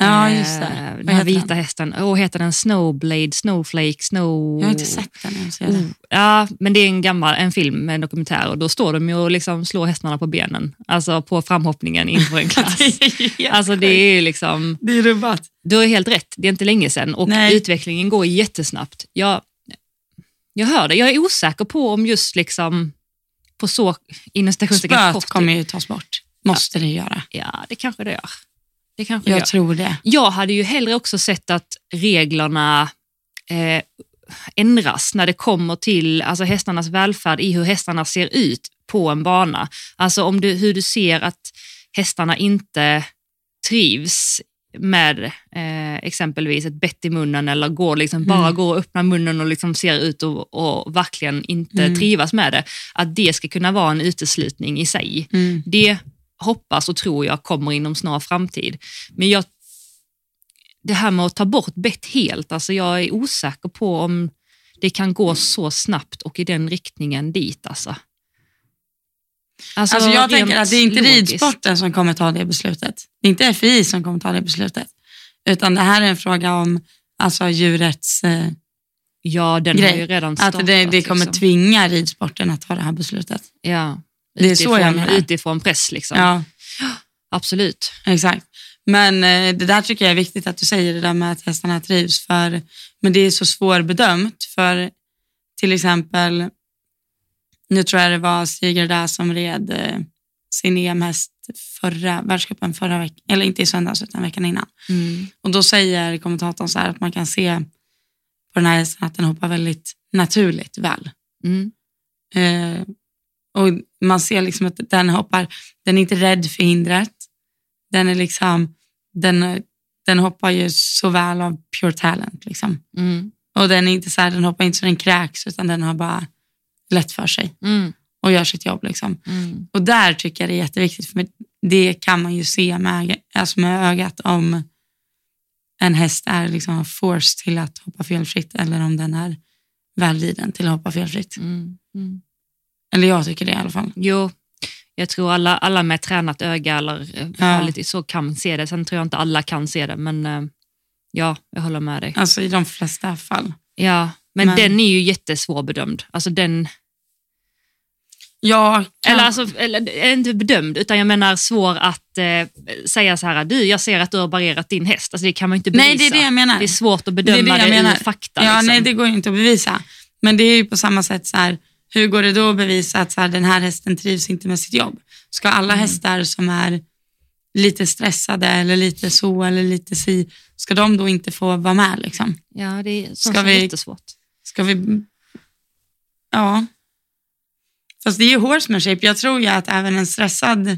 [SPEAKER 1] Ja,
[SPEAKER 2] Eh,
[SPEAKER 1] just det.
[SPEAKER 2] Den
[SPEAKER 1] Vad
[SPEAKER 2] här
[SPEAKER 1] heter
[SPEAKER 2] vita
[SPEAKER 1] den?
[SPEAKER 2] hästen. Åh, heter den Snowblade, Snowflake, Snow...
[SPEAKER 1] Jag har inte sett den. Det.
[SPEAKER 2] Oh, ja, men det är en gammal en film med en dokumentär och då står de ju och liksom slår hästarna på benen. Alltså på framhoppningen inför en *laughs* klass.
[SPEAKER 1] helt
[SPEAKER 2] alltså det är liksom,
[SPEAKER 1] det är rubbat.
[SPEAKER 2] du har helt rätt, det är inte länge sedan och
[SPEAKER 1] Nej.
[SPEAKER 2] utvecklingen går jättesnabbt. Jag, jag hör det, jag är osäker på om just liksom på så inom tid-
[SPEAKER 1] kommer ju tas bort. Måste det göra.
[SPEAKER 2] Ja, det kanske det gör. Det kanske
[SPEAKER 1] Jag
[SPEAKER 2] gör.
[SPEAKER 1] tror det.
[SPEAKER 2] Jag hade ju hellre också sett att reglerna eh, ändras när det kommer till alltså hästarnas välfärd i hur hästarna ser ut på en bana. Alltså om du, hur du ser att hästarna inte trivs med eh, exempelvis ett bett i munnen eller går liksom bara
[SPEAKER 1] Mm.
[SPEAKER 2] går och öppnar munnen och liksom ser ut och, och verkligen inte
[SPEAKER 1] Mm.
[SPEAKER 2] trivas med det. Att det ska kunna vara en uteslutning i sig.
[SPEAKER 1] Mm.
[SPEAKER 2] Det hoppas och tror jag kommer inom snar framtid. Men jag, det här med att ta bort bett helt, alltså jag är osäker på om det kan gå så snabbt och i den riktningen dit. Alltså,
[SPEAKER 1] Alltså jag
[SPEAKER 2] rent
[SPEAKER 1] tänker att det är inte
[SPEAKER 2] logiskt.
[SPEAKER 1] ridsporten som kommer ta det beslutet. Det är inte FI som kommer ta det beslutet. Utan det här är en fråga om alltså, djurets... Eh,
[SPEAKER 2] Ja, den
[SPEAKER 1] grej.
[SPEAKER 2] har ju redan startat.
[SPEAKER 1] att det, det kommer
[SPEAKER 2] liksom.
[SPEAKER 1] tvinga ridsporten att ta det här beslutet.
[SPEAKER 2] ja,
[SPEAKER 1] det är så jag
[SPEAKER 2] utifrån,
[SPEAKER 1] menar.
[SPEAKER 2] utifrån press. Liksom.
[SPEAKER 1] Ja, *gasps*
[SPEAKER 2] Absolut.
[SPEAKER 1] exakt. Men eh, det där tycker jag är viktigt att du säger, det där med att hästarna trivs. För, men det är så svårbedömt. För till exempel, nu tror jag det var Stiger där som red eh, sin EM-häst förra världscupen förra veckan, eller inte i söndags utan veckan innan.
[SPEAKER 2] Mm.
[SPEAKER 1] Och då säger kommentatorn så här att man kan se på den här hästen att den hoppar väldigt naturligt väl.
[SPEAKER 2] Mm.
[SPEAKER 1] Eh, och man ser liksom att den hoppar, den är inte rädd för hindret. Den är liksom, den, den hoppar ju så väl av pure talent liksom.
[SPEAKER 2] Mm.
[SPEAKER 1] Och den är inte så här, den hoppar inte så den kräks utan den har bara lätt för sig
[SPEAKER 2] Mm.
[SPEAKER 1] och gör sitt jobb liksom.
[SPEAKER 2] Mm.
[SPEAKER 1] Och där tycker jag det är jätteviktigt, för det kan man ju se med, alltså med ögat om en häst är liksom forced till att hoppa felfritt eller om den är välriden till att hoppa felfritt.
[SPEAKER 2] Mm.
[SPEAKER 1] Eller jag tycker det i alla fall.
[SPEAKER 2] Jo, jag tror alla, alla med tränat öga eller eh,
[SPEAKER 1] Ja.
[SPEAKER 2] lite, så kan se det. Sen tror jag inte alla kan se det, men eh, ja, jag håller med dig.
[SPEAKER 1] Alltså i de flesta fall.
[SPEAKER 2] Ja, men,
[SPEAKER 1] Men-
[SPEAKER 2] den är ju jättesvårbedömd. Alltså den,
[SPEAKER 1] Ja, kan,
[SPEAKER 2] eller alltså, eller, inte bedömd, utan jag menar svår att eh, säga så här, du, jag ser att du har barrerat din häst. Alltså, det kan man inte bevisa.
[SPEAKER 1] nej det är det jag menar.
[SPEAKER 2] Det är svårt att
[SPEAKER 1] Det är
[SPEAKER 2] bedöma
[SPEAKER 1] det
[SPEAKER 2] det,
[SPEAKER 1] jag
[SPEAKER 2] ur fakta.
[SPEAKER 1] Ja,
[SPEAKER 2] liksom.
[SPEAKER 1] nej det går ju inte att bevisa. Men det är ju på samma sätt så här, hur går det då att bevisa att så här, den här hästen trivs inte med sitt jobb? Ska alla
[SPEAKER 2] Mm.
[SPEAKER 1] hästar som är lite stressade eller lite så eller lite si, ska de då inte få vara med liksom?
[SPEAKER 2] Ja, det är sånt
[SPEAKER 1] Ska
[SPEAKER 2] som
[SPEAKER 1] vi-
[SPEAKER 2] är jättesvårt.
[SPEAKER 1] Ska vi... Ja. Fast det är ju horsemanship. Jag tror ju att även en stressad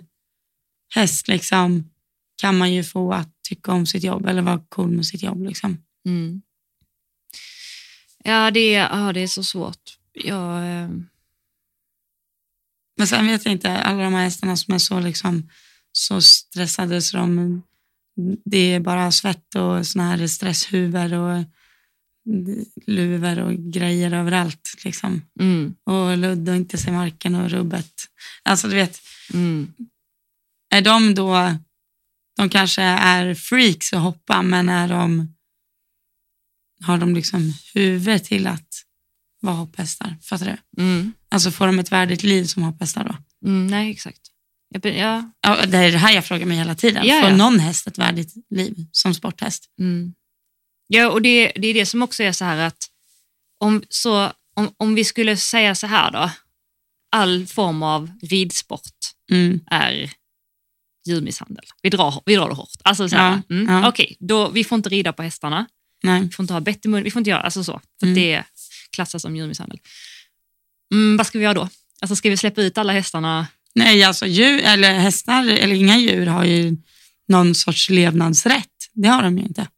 [SPEAKER 1] häst liksom, kan man ju få att tycka om sitt jobb eller vara cool med sitt jobb. Liksom.
[SPEAKER 2] Mm. Ja, det är, ja, det är så svårt. Jag, eh,
[SPEAKER 1] Men sen vet jag inte, alla de här hästarna som är så, liksom, så stressade så de, det är bara svett och såna här stresshuvor och luvor och grejer överallt. Liksom.
[SPEAKER 2] mm,
[SPEAKER 1] Och ludd och inte se marken och rubbet. Alltså du vet,
[SPEAKER 2] mm.
[SPEAKER 1] är de då, de kanske är freaks att hoppa, men är de, har de liksom huvud till att vara hopphästar? Fattar du?
[SPEAKER 2] Mm.
[SPEAKER 1] Alltså får de ett värdigt liv som hopphästar då?
[SPEAKER 2] Mm, nej, exakt. Jag, ja,
[SPEAKER 1] Ja, det är det här jag frågar mig hela tiden.
[SPEAKER 2] Ja,
[SPEAKER 1] Får någon häst ett värdigt liv som sporthäst?
[SPEAKER 2] mm. ja, och det, det är det som också är så här att om, så, om, om vi skulle säga så här då, all form av ridsport
[SPEAKER 1] Mm.
[SPEAKER 2] är djurmisshandel. Vi drar, vi drar det hårt. Alltså så här,
[SPEAKER 1] Ja,
[SPEAKER 2] mm,
[SPEAKER 1] ja.
[SPEAKER 2] Okej, då, vi får inte rida på hästarna,
[SPEAKER 1] Nej.
[SPEAKER 2] vi får inte ha bett i mun, vi får inte göra alltså så, för
[SPEAKER 1] Mm.
[SPEAKER 2] det klassas som djurmisshandel. Mm, vad ska vi göra då? Alltså ska vi släppa ut alla hästarna?
[SPEAKER 1] Nej, alltså djur, eller hästar eller inga djur har ju någon sorts levnadsrätt. Det har de ju inte.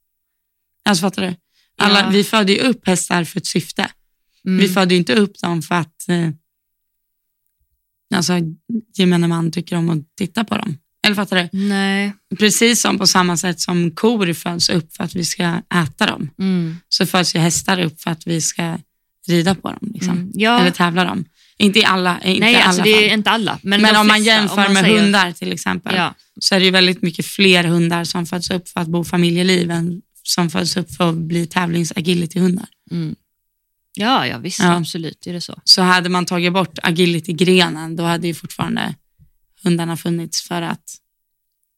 [SPEAKER 1] Alltså fattar du? Alla,
[SPEAKER 2] Ja.
[SPEAKER 1] Vi föder ju upp hästar för ett syfte.
[SPEAKER 2] Mm,
[SPEAKER 1] Vi föder ju inte upp dem för att eh, alltså, gemene man tycker om att titta på dem. Eller fattar du?
[SPEAKER 2] Nej.
[SPEAKER 1] Precis som på samma sätt som kor föds upp för att vi ska äta dem,
[SPEAKER 2] Mm,
[SPEAKER 1] så föds ju hästar upp för att vi ska rida på dem. Liksom.
[SPEAKER 2] mm. Ja,
[SPEAKER 1] Eller tävla dem. Inte i alla, inte
[SPEAKER 2] nej,
[SPEAKER 1] alla
[SPEAKER 2] alltså det är inte alla. Men,
[SPEAKER 1] Men om man jämför
[SPEAKER 2] om man
[SPEAKER 1] med
[SPEAKER 2] säger-
[SPEAKER 1] hundar till exempel,
[SPEAKER 2] Ja,
[SPEAKER 1] så är det ju väldigt mycket fler hundar som föds upp för att bo familjeliv än som föds upp för att bli tävlings-agility-hundar.
[SPEAKER 2] mm. ja, ja visst,
[SPEAKER 1] Ja.
[SPEAKER 2] absolut är det så.
[SPEAKER 1] Så hade man tagit bort agility-grenen, då hade ju fortfarande hundarna funnits för att...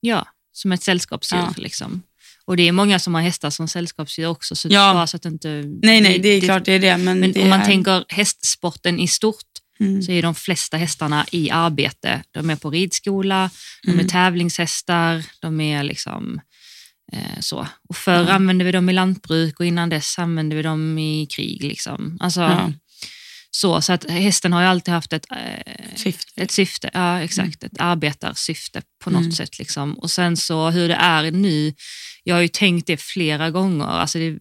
[SPEAKER 2] Ja, som ett sällskapsdjur.
[SPEAKER 1] Ja.
[SPEAKER 2] Liksom. Och det är många som har hästar som sällskapsdjur också. Så
[SPEAKER 1] Ja.
[SPEAKER 2] bara så att inte,
[SPEAKER 1] Nej, nej, det är klart det är det. Men,
[SPEAKER 2] Men
[SPEAKER 1] det
[SPEAKER 2] om man
[SPEAKER 1] är,
[SPEAKER 2] tänker hästsporten i stort
[SPEAKER 1] Mm.
[SPEAKER 2] så är de flesta hästarna i arbete. De är på ridskola, de
[SPEAKER 1] Mm.
[SPEAKER 2] är tävlingshästar, de är liksom eh, så. Och förr
[SPEAKER 1] Ja.
[SPEAKER 2] använde vi dem i lantbruk och innan dess använde vi dem i krig. Liksom. Alltså,
[SPEAKER 1] Ja,
[SPEAKER 2] så, så att hästen har ju alltid haft ett, eh,
[SPEAKER 1] syfte.
[SPEAKER 2] ett syfte, ja exakt, ett arbetarsyfte på något
[SPEAKER 1] Mm.
[SPEAKER 2] sätt. Liksom. Och sen så hur det är nu, jag har ju tänkt det flera gånger. Alltså det,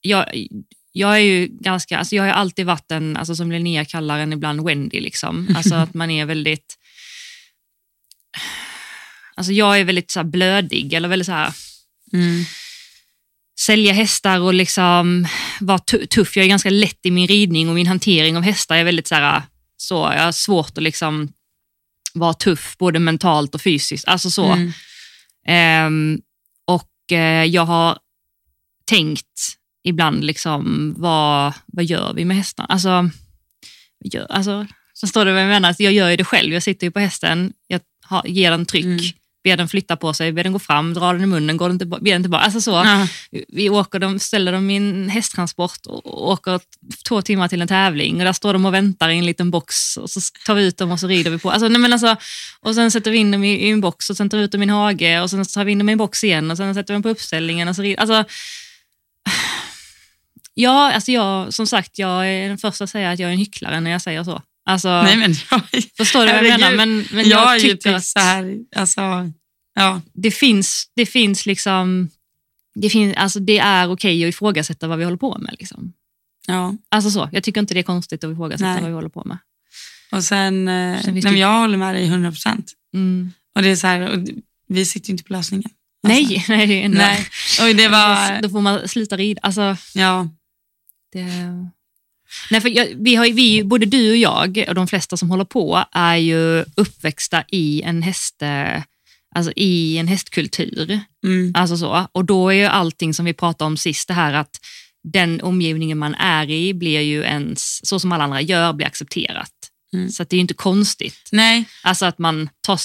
[SPEAKER 2] jag, jag är ju ganska, alltså jag har alltid varit en, alltså som Linnea kallar en ibland Wendy, liksom. *laughs* alltså att man är väldigt Alltså jag är väldigt så blödig eller väldigt så här,
[SPEAKER 1] Mm.
[SPEAKER 2] sälja hästar och liksom vara tu- tuff. Jag är ganska lätt i min ridning och min hantering av hästar är väldigt så här, så jag har svårt att liksom vara tuff både mentalt och fysiskt. Alltså så.
[SPEAKER 1] Mm.
[SPEAKER 2] Eh, Eh, jag har tänkt ibland, liksom, vad, vad gör vi med hästarna? Alltså, gör, alltså, så står det vad jag menar, alltså, jag gör ju det själv. Jag sitter ju på hästen, jag har, ger den tryck,
[SPEAKER 1] Mm
[SPEAKER 2] ber den flytta på sig, ber den gå fram, drar den i munnen, går den tillbaka, ber den tillbaka. Alltså så.
[SPEAKER 1] Ja.
[SPEAKER 2] Vi åker dem, ställer dem i en hästtransport och åker två timmar till en tävling och där står de och väntar i en liten box och så tar vi ut dem och så rider vi på. Alltså, nej, men alltså, och sen sätter vi in dem i, i en box och sen tar vi ut dem i en hage och sen tar vi in dem i en box igen och sen sätter vi dem på uppställningen. Och så rider, alltså, *sighs* ja, alltså jag, som sagt, jag är den första att säga att jag är en hycklare när jag säger så. Alltså,
[SPEAKER 1] Nej, men jag,
[SPEAKER 2] förstår du vad jag menar? Men, men
[SPEAKER 1] jag
[SPEAKER 2] jag,
[SPEAKER 1] är ju
[SPEAKER 2] tycker
[SPEAKER 1] typ
[SPEAKER 2] att
[SPEAKER 1] så här, alltså, ja.
[SPEAKER 2] det finns, det finns liksom, det, finns, alltså det är okej att ifrågasätta vad vi håller på med. Liksom.
[SPEAKER 1] ja.
[SPEAKER 2] Alltså så, jag tycker inte det är konstigt att ifrågasätta
[SPEAKER 1] Nej.
[SPEAKER 2] vad vi håller på med.
[SPEAKER 1] Och sen, eh,
[SPEAKER 2] Sen
[SPEAKER 1] nej, jag håller med dig 100 procent.
[SPEAKER 2] Mm.
[SPEAKER 1] Och det är så här, och vi sitter ju inte på lösningen. Alltså,
[SPEAKER 2] Nej, *laughs* nej, det är ändå,
[SPEAKER 1] Nej, och det var,
[SPEAKER 2] Då får man sluta rida. Alltså,
[SPEAKER 1] ja.
[SPEAKER 2] det, Nej, för jag, vi har, vi, både du och jag och de flesta som håller på är ju uppväxta i en, häst, alltså i en hästkultur.
[SPEAKER 1] Mm.
[SPEAKER 2] Alltså så. Och då är ju allting som vi pratade om sist, det här att den omgivningen man är i blir ju ens, så som alla andra gör, blir accepterat.
[SPEAKER 1] Mm.
[SPEAKER 2] Så att det är ju inte konstigt.
[SPEAKER 1] Nej,
[SPEAKER 2] Alltså att man tar,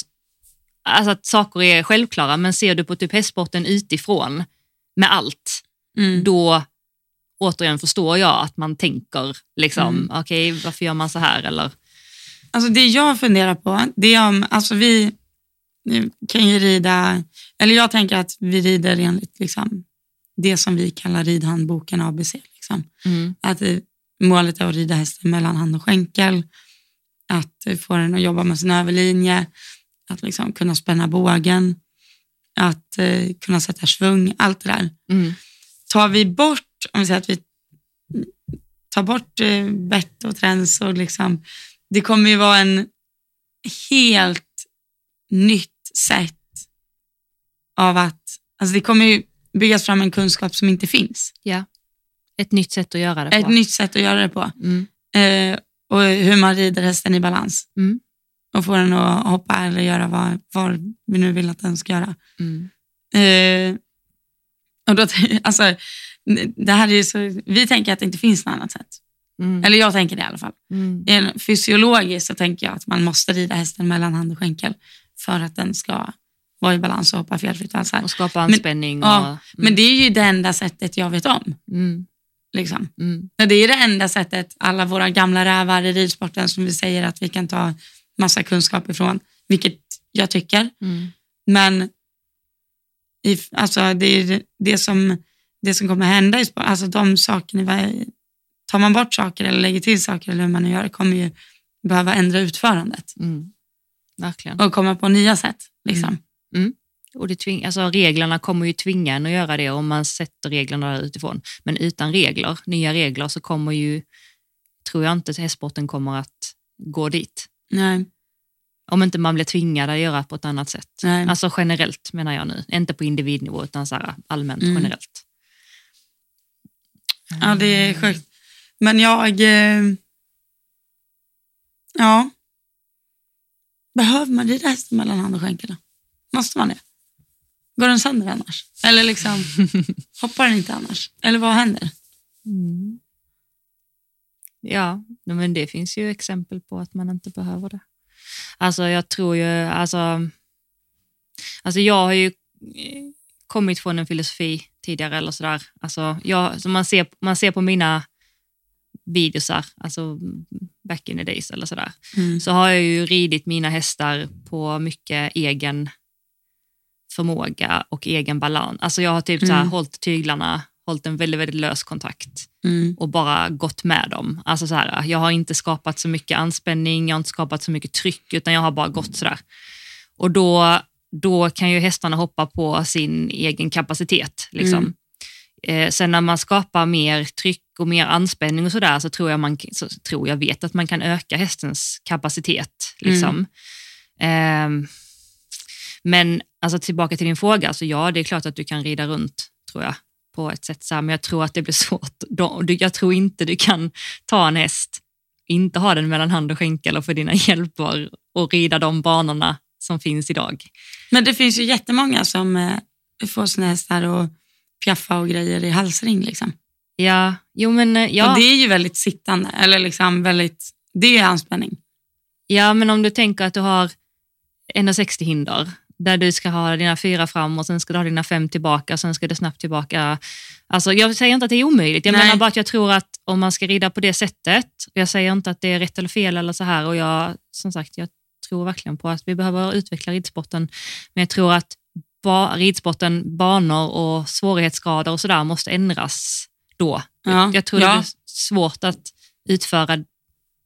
[SPEAKER 2] alltså att saker är självklara, men ser du på typ hästsporten utifrån med allt,
[SPEAKER 1] mm.
[SPEAKER 2] då återigen förstår jag att man tänker liksom,
[SPEAKER 1] Mm.
[SPEAKER 2] okej varför gör man så här? Eller,
[SPEAKER 1] Alltså det jag funderar på, det är om, alltså vi kan ju rida, eller jag tänker att vi rider enligt liksom, det som vi kallar ridhandboken ABC. Liksom.
[SPEAKER 2] mm,
[SPEAKER 1] Att eh, målet är att rida hästen mellan hand och skänkel, att eh, få den att jobba med sin överlinje, att liksom kunna spänna bågen, att eh, kunna sätta svung, allt det där.
[SPEAKER 2] mm,
[SPEAKER 1] tar vi bort, om vi säger att vi tar bort eh, bett och träns och liksom, det kommer ju vara en helt nytt sätt av att, alltså det kommer ju byggas fram en kunskap som inte finns.
[SPEAKER 2] ja. Ett nytt sätt att göra det
[SPEAKER 1] Ett
[SPEAKER 2] på.
[SPEAKER 1] nytt sätt att göra det på.
[SPEAKER 2] Mm,
[SPEAKER 1] Eh, och hur man rider hästen i balans.
[SPEAKER 2] Mm.
[SPEAKER 1] Och får den att hoppa eller göra vad, vad vi nu vill att den ska göra.
[SPEAKER 2] mm,
[SPEAKER 1] Eh, och då, *laughs* alltså, det här är så, vi tänker att det inte finns något annat sätt.
[SPEAKER 2] mm,
[SPEAKER 1] Eller jag tänker det i alla fall.
[SPEAKER 2] mm,
[SPEAKER 1] Fysiologiskt så tänker jag att man måste rida hästen mellan hand och skänkel för att den ska vara i balans och hoppa felfritt. och
[SPEAKER 2] och skapa
[SPEAKER 1] Men-
[SPEAKER 2] anspänning.
[SPEAKER 1] ja,
[SPEAKER 2] och, mm,
[SPEAKER 1] Men det är ju det enda sättet jag vet om.
[SPEAKER 2] mm,
[SPEAKER 1] Liksom.
[SPEAKER 2] mm,
[SPEAKER 1] Men Det är det enda sättet alla våra gamla rävar i ridsporten som vi säger att vi kan ta massa kunskap ifrån, vilket jag tycker.
[SPEAKER 2] mm,
[SPEAKER 1] Men i, alltså det, är det, som, det som kommer hända i sport, alltså de sakerna, tar man bort saker eller lägger till saker eller hur man nu gör, kommer ju behöva ändra utförandet
[SPEAKER 2] mm. Verkligen.
[SPEAKER 1] och komma på nya sätt. Liksom.
[SPEAKER 2] Och det tving, alltså reglerna kommer ju tvinga en att göra det om man sätter reglerna utifrån. Men utan regler, nya regler, så kommer ju, tror jag inte hästsporten kommer att gå dit.
[SPEAKER 1] Nej,
[SPEAKER 2] Om inte man blir tvingad att göra på ett annat sätt.
[SPEAKER 1] nej.
[SPEAKER 2] Alltså generellt menar jag nu, inte på individnivå utan så allmänt
[SPEAKER 1] Mm.
[SPEAKER 2] generellt.
[SPEAKER 1] Ja, det är sjukt. Men jag... Eh, ja. Behöver man rida hästen mellan hand och skänkel? då? Måste man det? Går den sönder annars? Eller liksom, *laughs* hoppar den inte annars? Eller vad händer?
[SPEAKER 2] Mm. Ja, men det finns ju exempel på att man inte behöver det. Alltså jag tror ju, alltså, alltså jag har ju kommit från en filosofi tidigare eller sådär. Alltså jag, så man, ser, man ser på mina videosar, alltså back in the days eller sådär,
[SPEAKER 1] Mm.
[SPEAKER 2] så har jag ju ridit mina hästar på mycket egen förmåga och egen balans. Alltså jag har typ så här,
[SPEAKER 1] Mm.
[SPEAKER 2] hållit tyglarna, hållit en väldigt, väldigt lös kontakt
[SPEAKER 1] Mm.
[SPEAKER 2] och bara gått med dem. Alltså så här, jag har inte skapat så mycket anspänning, jag har inte skapat så mycket tryck, utan jag har bara gått sådär. Och då, då kan ju hästarna hoppa på sin egen kapacitet. Liksom.
[SPEAKER 1] Mm.
[SPEAKER 2] Eh, sen när man skapar mer tryck och mer anspänning och sådär så tror jag, man, så tror jag vet att man kan öka hästens kapacitet. Liksom. Ehm, men alltså tillbaka till din fråga, så ja, det är klart att du kan rida runt, tror jag, på ett sätt. Så här, men jag tror att det blir *laughs* svårt. Jag tror inte du kan ta en häst, inte ha den mellan hand och skänkel och få dina hjälper och rida de banorna som finns idag.
[SPEAKER 1] Men det finns ju jättemånga som eh, får sina hästar och piaffa och grejer i halsring. Liksom.
[SPEAKER 2] Ja, jo men, eh, ja.
[SPEAKER 1] Och det är ju väldigt sittande, eller liksom väldigt, det är anspänning.
[SPEAKER 2] ja, men om du tänker att du har 1,60 hinder där du ska ha dina fyra fram och sen ska du ha dina fem tillbaka sen ska du snabbt tillbaka. Alltså, jag säger inte att det är omöjligt, jag
[SPEAKER 1] Nej.
[SPEAKER 2] menar bara att jag tror att om man ska rida på det sättet, och jag säger inte att det är rätt eller fel eller så här och jag, som sagt, jag tror verkligen på att vi behöver utveckla ridsporten, men jag tror att ba, ridsporten, banor och svårighetsgrader och sådär måste ändras då.
[SPEAKER 1] Ja,
[SPEAKER 2] Jag tror
[SPEAKER 1] ja.
[SPEAKER 2] det blir svårt att utföra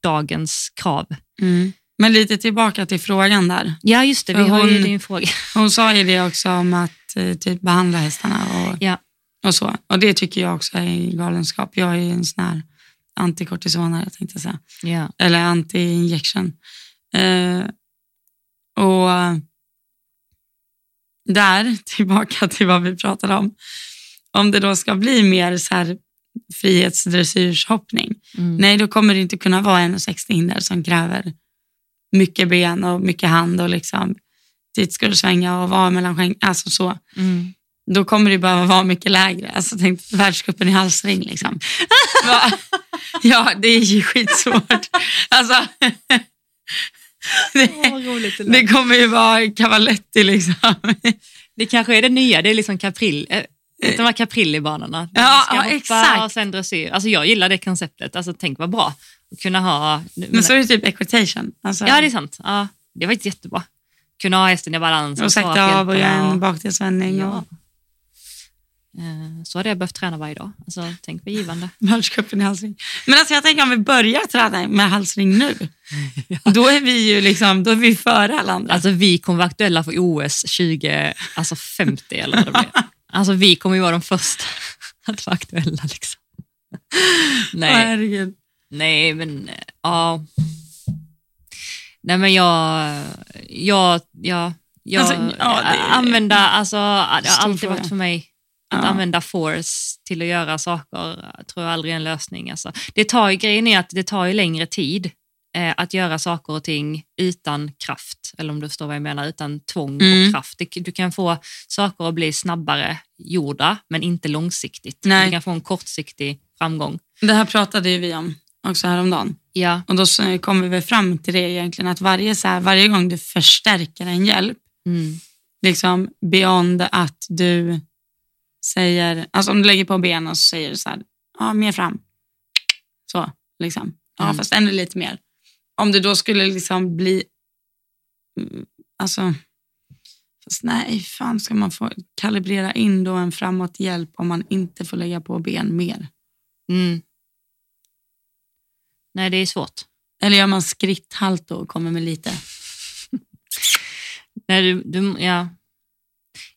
[SPEAKER 2] dagens krav.
[SPEAKER 1] Mm. Men lite tillbaka till frågan där.
[SPEAKER 2] Ja, just det. Vi
[SPEAKER 1] För
[SPEAKER 2] har ju
[SPEAKER 1] hon-
[SPEAKER 2] din fråga. *laughs*
[SPEAKER 1] Hon sa ju det också om att eh, typ behandla hästarna och,
[SPEAKER 2] Ja.
[SPEAKER 1] och så. Och det tycker jag också är galenskap. Jag är ju en sån här antikortisonare tänkte jag säga.
[SPEAKER 2] Ja.
[SPEAKER 1] Eller anti-injection. Eh, och där, *laughs* tillbaka till vad vi pratade om. Om det då ska bli mer så här frihetsdressyrshoppning.
[SPEAKER 2] Mm.
[SPEAKER 1] Nej, då kommer det inte kunna vara 1,60 hinder som kräver mycket ben och mycket hand och liksom dit ska du svänga och vara mellan skänk, alltså så.
[SPEAKER 2] Mm.
[SPEAKER 1] Då kommer det behöva vara mycket lägre. Alltså tänk världscupen i halsring liksom. *laughs* Ja, det är ju skitsvårt. Alltså, *laughs* det,
[SPEAKER 2] det,
[SPEAKER 1] det kommer ju vara Cavaletti liksom.
[SPEAKER 2] det kanske är det nya, det är liksom Caprill, eh, de här Caprilli-banorna.
[SPEAKER 1] Ja,
[SPEAKER 2] ska
[SPEAKER 1] ja,
[SPEAKER 2] hoppa
[SPEAKER 1] exakt.
[SPEAKER 2] Och sen dressyr. Alltså jag gillar det konceptet, alltså tänk vad bra att kunna ha...
[SPEAKER 1] Men så är det typ equitation. Alltså,
[SPEAKER 2] Ja, det är sant. Ja, det var jättebra. Kunna ha hästen i balans
[SPEAKER 1] och sakta av och göra en bakdelsvändning.
[SPEAKER 2] Ja.
[SPEAKER 1] Och
[SPEAKER 2] Så hade jag behövt träna varje dag. Alltså, tänk vad givande. *laughs*
[SPEAKER 1] världscupen i halsring. Men alltså jag tänker om vi börjar träna med halsring nu. *laughs* Då är vi ju liksom, då är vi före alla andra.
[SPEAKER 2] Alltså vi kommer vara aktuella för OS 2050 alltså 50 eller vad det blir. *laughs* Alltså vi kommer ju vara de första att vara aktuella. Liksom. Nej,
[SPEAKER 1] herregud.
[SPEAKER 2] nej men eh, ja. Nej men jag, jag, jag, jag
[SPEAKER 1] Alltså, ja, det
[SPEAKER 2] använda, alltså det har alltid varit för mig att
[SPEAKER 1] Ja.
[SPEAKER 2] använda force till att göra saker tror jag aldrig är en lösning. Alltså. Det tar ju, grejen är att det tar ju längre tid eh, att göra saker och ting utan kraft, eller om du förstår vad jag menar, utan tvång
[SPEAKER 1] Mm.
[SPEAKER 2] och kraft. Det, du kan få saker att bli snabbare gjorda, men inte långsiktigt.
[SPEAKER 1] Nej.
[SPEAKER 2] Du kan få en kortsiktig framgång.
[SPEAKER 1] Det här pratade ju vi om också häromdagen.
[SPEAKER 2] Ja,
[SPEAKER 1] Och då kommer vi fram till det egentligen att varje, så här, varje gång du förstärker en hjälp,
[SPEAKER 2] mm.
[SPEAKER 1] liksom beyond att du säger, alltså om du lägger på ben och så säger du så här, ja mer fram. Så, liksom. Ja,
[SPEAKER 2] Mm.
[SPEAKER 1] fast ännu lite mer. Om det då skulle liksom bli, mm, alltså, fast nej, fan ska man få kalibrera in då en framåthjälp om man inte får lägga på ben mer?
[SPEAKER 2] Mm. Nej, det är svårt.
[SPEAKER 1] Eller gör man skritthalt då och kommer med lite? *laughs*
[SPEAKER 2] Nej, du, du, ja.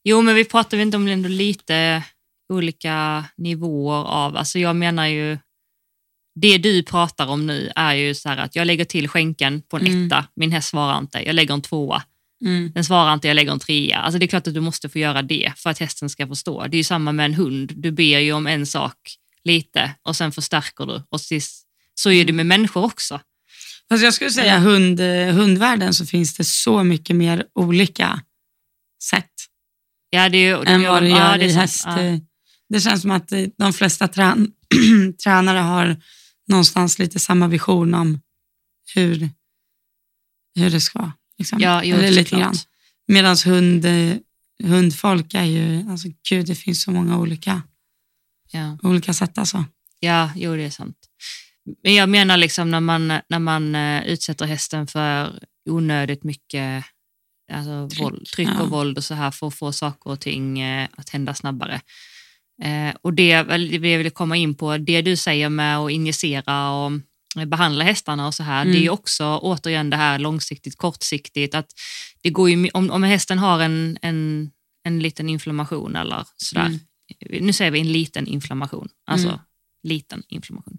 [SPEAKER 2] Jo, men vi pratar väl inte om ändå lite olika nivåer av, alltså jag menar ju, det du pratar om nu är ju så här att jag lägger till skänken på en
[SPEAKER 1] Mm.
[SPEAKER 2] etta, min häst svarar inte, jag lägger en tvåa.
[SPEAKER 1] Mm.
[SPEAKER 2] Den svarar inte, jag lägger en trea. Alltså det är klart att du måste få göra det för att hästen ska förstå. Det är ju samma med en hund. Du ber ju om en sak lite och sen förstärker du. Och sist, så är det med människor också.
[SPEAKER 1] Fast jag skulle säga hund, eh, hundvärlden så finns det så mycket mer olika sätt
[SPEAKER 2] Ja, det är, ju-
[SPEAKER 1] än vad det
[SPEAKER 2] ja,
[SPEAKER 1] gör
[SPEAKER 2] det är
[SPEAKER 1] i häst.
[SPEAKER 2] Ja.
[SPEAKER 1] Det känns som att eh, de flesta trän *clears throat* tränare har någonstans lite samma vision om hur, hur det ska vara. Liksom.
[SPEAKER 2] Ja, jo,
[SPEAKER 1] Eller lite grann. Medan hund, eh, hundfolk är ju, alltså gud det finns så många olika,
[SPEAKER 2] Ja.
[SPEAKER 1] olika sätt alltså.
[SPEAKER 2] Ja, jo det är sant. Men jag menar liksom när man, när man eh, utsätter hästen för onödigt mycket alltså,
[SPEAKER 1] Tryck,
[SPEAKER 2] våld, tryck
[SPEAKER 1] ja.
[SPEAKER 2] och våld och så här för att få saker och ting eh, att hända snabbare. Eh, och det det jag vill komma in på, det du säger med att injicera och eh, behandla hästarna och så här,
[SPEAKER 1] Mm.
[SPEAKER 2] det är ju också återigen det här långsiktigt, kortsiktigt. Att det går ju, om, om hästen har en, en, en liten inflammation eller sådär,
[SPEAKER 1] Mm.
[SPEAKER 2] nu säger vi en liten inflammation, alltså
[SPEAKER 1] Mm.
[SPEAKER 2] Liten inflammation.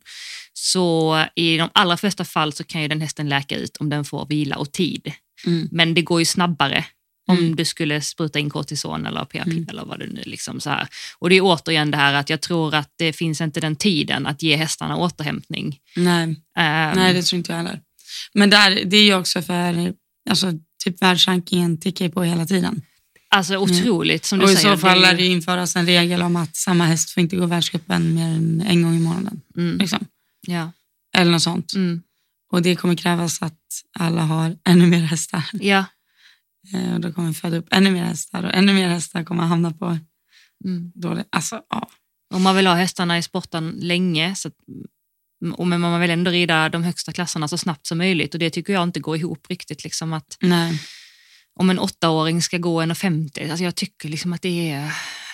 [SPEAKER 2] Så i de allra flesta fall så kan ju den hästen läka ut om den får vila och tid.
[SPEAKER 1] Mm.
[SPEAKER 2] Men det går ju snabbare om
[SPEAKER 1] Mm.
[SPEAKER 2] du skulle spruta in kortison eller PRP
[SPEAKER 1] Mm.
[SPEAKER 2] eller vad det nu liksom så här. Och det är återigen det här att jag tror att det finns inte den tiden att ge hästarna återhämtning.
[SPEAKER 1] Nej.
[SPEAKER 2] Ehm,
[SPEAKER 1] Nej, det tror inte jag heller. Men där, det är ju också för, alltså, typ världsrankingen tickar på hela tiden.
[SPEAKER 2] Alltså otroligt som du
[SPEAKER 1] och i
[SPEAKER 2] säger.
[SPEAKER 1] så fall lär det införas en regel om att samma häst får inte gå världscupen mer än en gång i månaden.
[SPEAKER 2] mm,
[SPEAKER 1] Liksom.
[SPEAKER 2] ja,
[SPEAKER 1] Eller något sånt.
[SPEAKER 2] mm,
[SPEAKER 1] Och det kommer krävas att alla har ännu mer hästar.
[SPEAKER 2] ja, *laughs*
[SPEAKER 1] Eh, Och då kommer vi föda upp ännu mer hästar och ännu mer hästar kommer hamna på
[SPEAKER 2] mm.
[SPEAKER 1] dåligt. Alltså, ja.
[SPEAKER 2] Om man vill ha hästarna i sporten länge, så att, och men man vill ändå rida de högsta klasserna så snabbt som möjligt och det tycker jag inte går ihop riktigt. Liksom att
[SPEAKER 1] Nej.
[SPEAKER 2] Om en åttaåring ska gå 1,50, alltså jag tycker liksom att det är,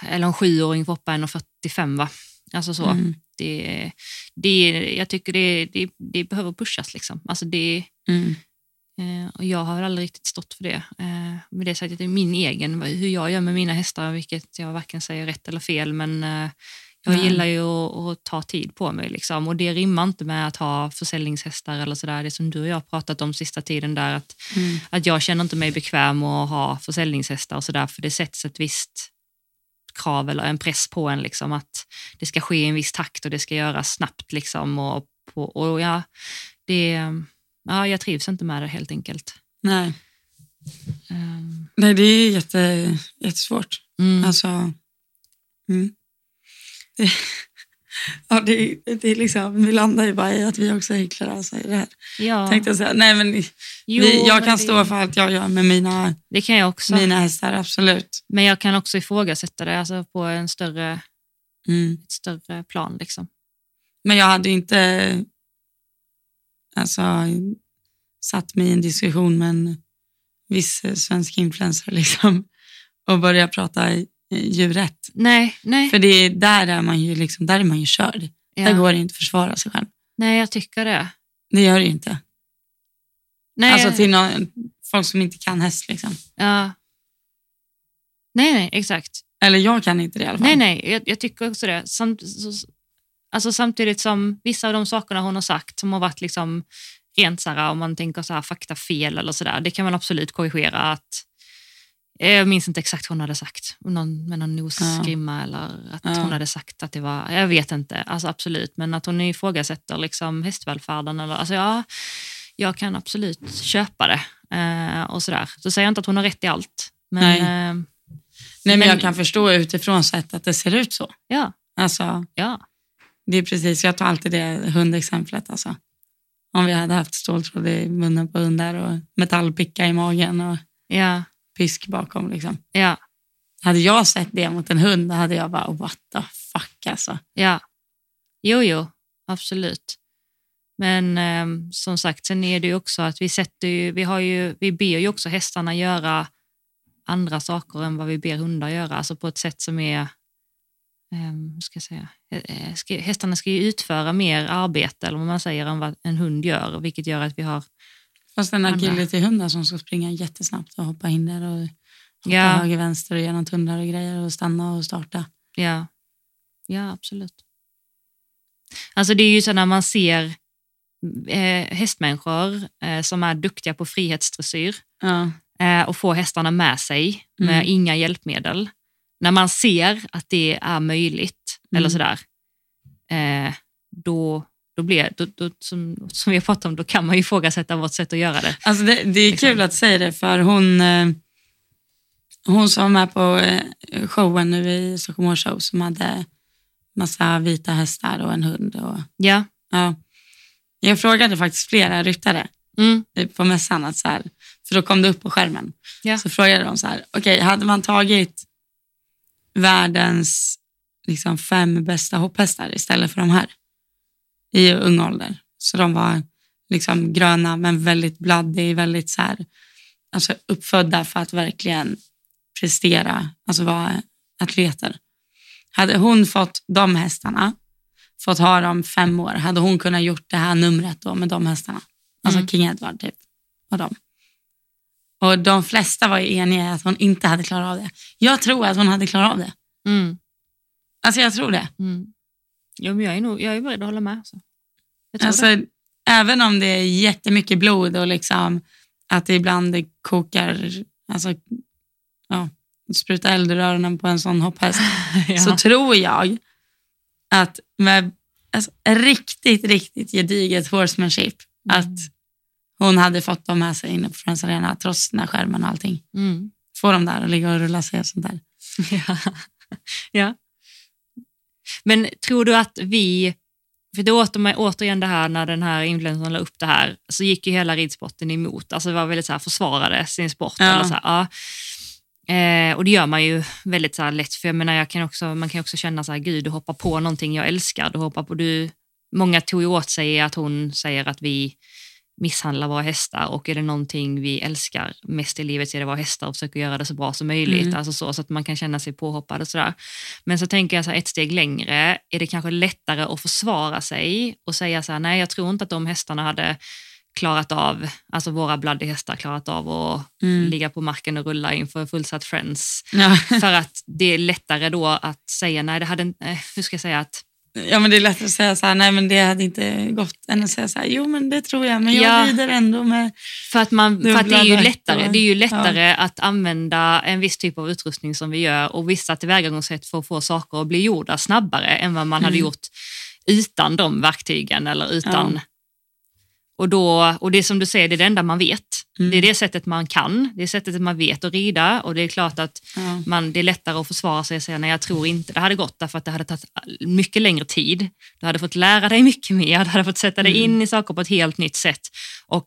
[SPEAKER 2] eller en sjuåring får hoppa 1,45 va? Alltså så.
[SPEAKER 1] Mm.
[SPEAKER 2] Det, det, jag tycker det, det, det behöver pushas liksom. Alltså det,
[SPEAKER 1] Mm.
[SPEAKER 2] Eh, och jag har aldrig riktigt stått för det. Eh, med det sagt det är min egen, hur jag gör med mina hästar, vilket jag varken säger rätt eller fel, men eh, jag
[SPEAKER 1] Nej.
[SPEAKER 2] gillar ju att, att ta tid på mig. Liksom. Och det rimmar inte med att ha försäljningshästar eller sådär. Det som du och jag har pratat om sista tiden där, att,
[SPEAKER 1] Mm.
[SPEAKER 2] att jag känner inte mig bekväm att ha försäljningshästar och sådär, för det sätts ett visst krav eller en press på en liksom, att det ska ske i en viss takt och det ska göras snabbt. Liksom, och, på, och ja, det, ja, jag trivs inte med det helt enkelt.
[SPEAKER 1] Nej.
[SPEAKER 2] Ehm,
[SPEAKER 1] Nej, det är jätte, jättesvårt.
[SPEAKER 2] mm.
[SPEAKER 1] Alltså, mm. *laughs* ja, det, det är liksom, vi landar ju bara i att vi också är hycklare alltså, i det här.
[SPEAKER 2] ja.
[SPEAKER 1] Tänkte jag säga. Nej, men
[SPEAKER 2] Jo,
[SPEAKER 1] vi, jag
[SPEAKER 2] men
[SPEAKER 1] kan
[SPEAKER 2] det-
[SPEAKER 1] stå för allt jag gör med mina,
[SPEAKER 2] Det kan jag också.
[SPEAKER 1] mina hästar, absolut.
[SPEAKER 2] Men jag kan också ifrågasätta det alltså på en större,
[SPEAKER 1] Mm.
[SPEAKER 2] ett större plan. Liksom.
[SPEAKER 1] Men jag hade inte alltså, satt mig i en diskussion med en viss svensk influencer *laughs* liksom, och börja prata djurrätt.
[SPEAKER 2] Nej, nej.
[SPEAKER 1] För det, är- där, är man ju liksom, där är man ju körd.
[SPEAKER 2] ja.
[SPEAKER 1] Där går det inte att försvara sig själv.
[SPEAKER 2] Nej, jag tycker det.
[SPEAKER 1] Det gör det ju inte.
[SPEAKER 2] Nej,
[SPEAKER 1] alltså till någon, folk som inte kan häst. Liksom.
[SPEAKER 2] ja. nej, nej, exakt.
[SPEAKER 1] Eller jag kan inte det i alla fall.
[SPEAKER 2] Nej, nej, jag, jag tycker också det. Samt, så, alltså, samtidigt som vissa av de sakerna hon har sagt som har varit liksom rent så här, om man tänker så här, faktafel eller sådär, det kan man absolut korrigera. att jag minns inte exakt vad hon hade sagt, någon, med någon nosgrimma eller att
[SPEAKER 1] Ja.
[SPEAKER 2] hon hade sagt att det var, jag vet inte, alltså absolut, men att hon ifrågasätter liksom hästvälfärden. Eller, alltså ja, jag kan absolut köpa det. Eh, och sådär. Så säger jag inte att hon har rätt i allt, men
[SPEAKER 1] Nej.
[SPEAKER 2] eh,
[SPEAKER 1] Nej, men,
[SPEAKER 2] men-
[SPEAKER 1] jag kan förstå utifrån sett att det ser ut så.
[SPEAKER 2] ja,
[SPEAKER 1] Alltså,
[SPEAKER 2] ja,
[SPEAKER 1] det är precis, jag tar alltid det hundexemplet. Alltså. Om vi hade haft ståltråd i munnen på hundar och metallpicka i magen och
[SPEAKER 2] ja,
[SPEAKER 1] pisk bakom. Liksom.
[SPEAKER 2] ja.
[SPEAKER 1] Hade jag sett det mot en hund då hade jag bara, what the fuck alltså.
[SPEAKER 2] Ja, jo, jo, absolut. Men ehm, som sagt, sen är det ju också att vi sätter ju, vi har ju, vi ber ju också hästarna göra andra saker än vad vi ber hundar göra, alltså på ett sätt som är, um, ska jag säga, Eh, eh, hästarna ska ju utföra mer arbete eller vad man säger än vad en hund gör, vilket gör att vi har,
[SPEAKER 1] Fast en
[SPEAKER 2] Andra.
[SPEAKER 1] agility-hundar som ska springa jättesnabbt och hoppa hinder och hoppa
[SPEAKER 2] Ja.
[SPEAKER 1] höger, vänster och genom tunnlar och grejer och stanna och starta.
[SPEAKER 2] ja, ja absolut. Alltså det är ju så när man ser eh, hästmänniskor eh, som är duktiga på frihetsdressyr,
[SPEAKER 1] Ja.
[SPEAKER 2] eh, och få hästarna med sig med
[SPEAKER 1] Mm.
[SPEAKER 2] inga hjälpmedel. När man ser att det är möjligt,
[SPEAKER 1] Mm.
[SPEAKER 2] eller sådär, eh, då, då blir då, då, som, som vi har pratat om, då kan man ju ifrågasätta vårt sätt att göra det.
[SPEAKER 1] Alltså det, det är
[SPEAKER 2] Liksom.
[SPEAKER 1] kul att säga det för hon, eh, hon som var med på eh, showen nu i Stockholm Horse Show som hade massa vita hästar och en hund. Och,
[SPEAKER 2] Ja.
[SPEAKER 1] ja. Jag frågade faktiskt flera ryttare
[SPEAKER 2] Mm.
[SPEAKER 1] på mässan, att så här, för då kom det upp på skärmen.
[SPEAKER 2] Ja.
[SPEAKER 1] Så frågade de så här, okej, hade man tagit världens liksom, fem bästa hopphästar istället för de här i ung ålder. Så de var liksom gröna men väldigt bloody, väldigt så här, alltså uppfödda för att verkligen prestera, alltså vara atleter. Hade hon fått de hästarna, fått ha dem fem år, hade hon kunnat gjort det här numret då med de hästarna. Alltså
[SPEAKER 2] Mm.
[SPEAKER 1] King Edward typ och dem. Och de flesta var ju eniga i att hon inte hade klarat av det. Jag tror att hon hade klarat av det.
[SPEAKER 2] Mm.
[SPEAKER 1] Alltså jag tror det.
[SPEAKER 2] Mm. Jo, men jag, är nog, jag är beredd att hålla med. Alltså. Tror
[SPEAKER 1] Alltså,
[SPEAKER 2] det.
[SPEAKER 1] även om det är jättemycket blod och liksom att det ibland kokar, alltså ja, spruta eld ur öronen på en sån hopphäst, *laughs*
[SPEAKER 2] ja.
[SPEAKER 1] så tror jag att med alltså, riktigt, riktigt gediget horsemanship,
[SPEAKER 2] Mm.
[SPEAKER 1] att hon hade fått dem med sig inne på Friends Arena trots den här skärmen och allting.
[SPEAKER 2] Mm.
[SPEAKER 1] Få dem där och ligga och rulla sig och sånt där. *laughs*
[SPEAKER 2] Ja. ja. Men tror du att vi, för det åter, återigen det här när den här influencern la upp det här, så gick ju hela ridsporten emot, alltså det var väldigt så här, försvarade sin sport.
[SPEAKER 1] Ja.
[SPEAKER 2] Eller så här, ja. Eh, och det gör man ju väldigt så lätt, för jag menar, jag kan också, man kan också känna så här, gud du hoppar på någonting jag älskar, du hoppar på, du, många tog ju åt sig att hon säger att vi misshandlar våra hästar och är det någonting vi älskar mest i livet så är det våra hästar och försöker göra det så bra som möjligt.
[SPEAKER 1] Mm.
[SPEAKER 2] Alltså så, så att man kan känna sig påhoppad och sådär. Men så tänker jag så här, ett steg längre, är det kanske lättare att försvara sig och säga så här, nej jag tror inte att de hästarna hade klarat av, alltså våra bloody hästar klarat av att
[SPEAKER 1] Mm.
[SPEAKER 2] ligga på marken och rulla inför fullsatt Friends.
[SPEAKER 1] Ja.
[SPEAKER 2] För att det är lättare då att säga, nej det hade inte, eh, hur ska jag säga att
[SPEAKER 1] Ja, men det är lättare att säga så här, nej men det hade inte gått, än att säga så här, jo men det tror jag, men jag
[SPEAKER 2] Ja.
[SPEAKER 1] rider ändå med...
[SPEAKER 2] För att, man, för att det är ju lättare, det är ju lättare att använda en viss typ av utrustning som vi gör och vissa tillvägagångssätt för att få saker att bli gjorda snabbare än vad man hade
[SPEAKER 1] Mm.
[SPEAKER 2] gjort utan de verktygen. Eller utan,
[SPEAKER 1] Ja.
[SPEAKER 2] Och, då, och det är som du säger, det är det enda man vet.
[SPEAKER 1] Mm.
[SPEAKER 2] Det är det sättet man kan, det är sättet man vet att rida och det är klart att
[SPEAKER 1] Ja.
[SPEAKER 2] man, det är lättare att försvara sig och säga nej jag tror inte det hade gått därför att det hade tagit mycket längre tid. Du hade fått lära dig mycket mer, du hade fått sätta dig
[SPEAKER 1] Mm.
[SPEAKER 2] in i saker på ett helt nytt sätt. Och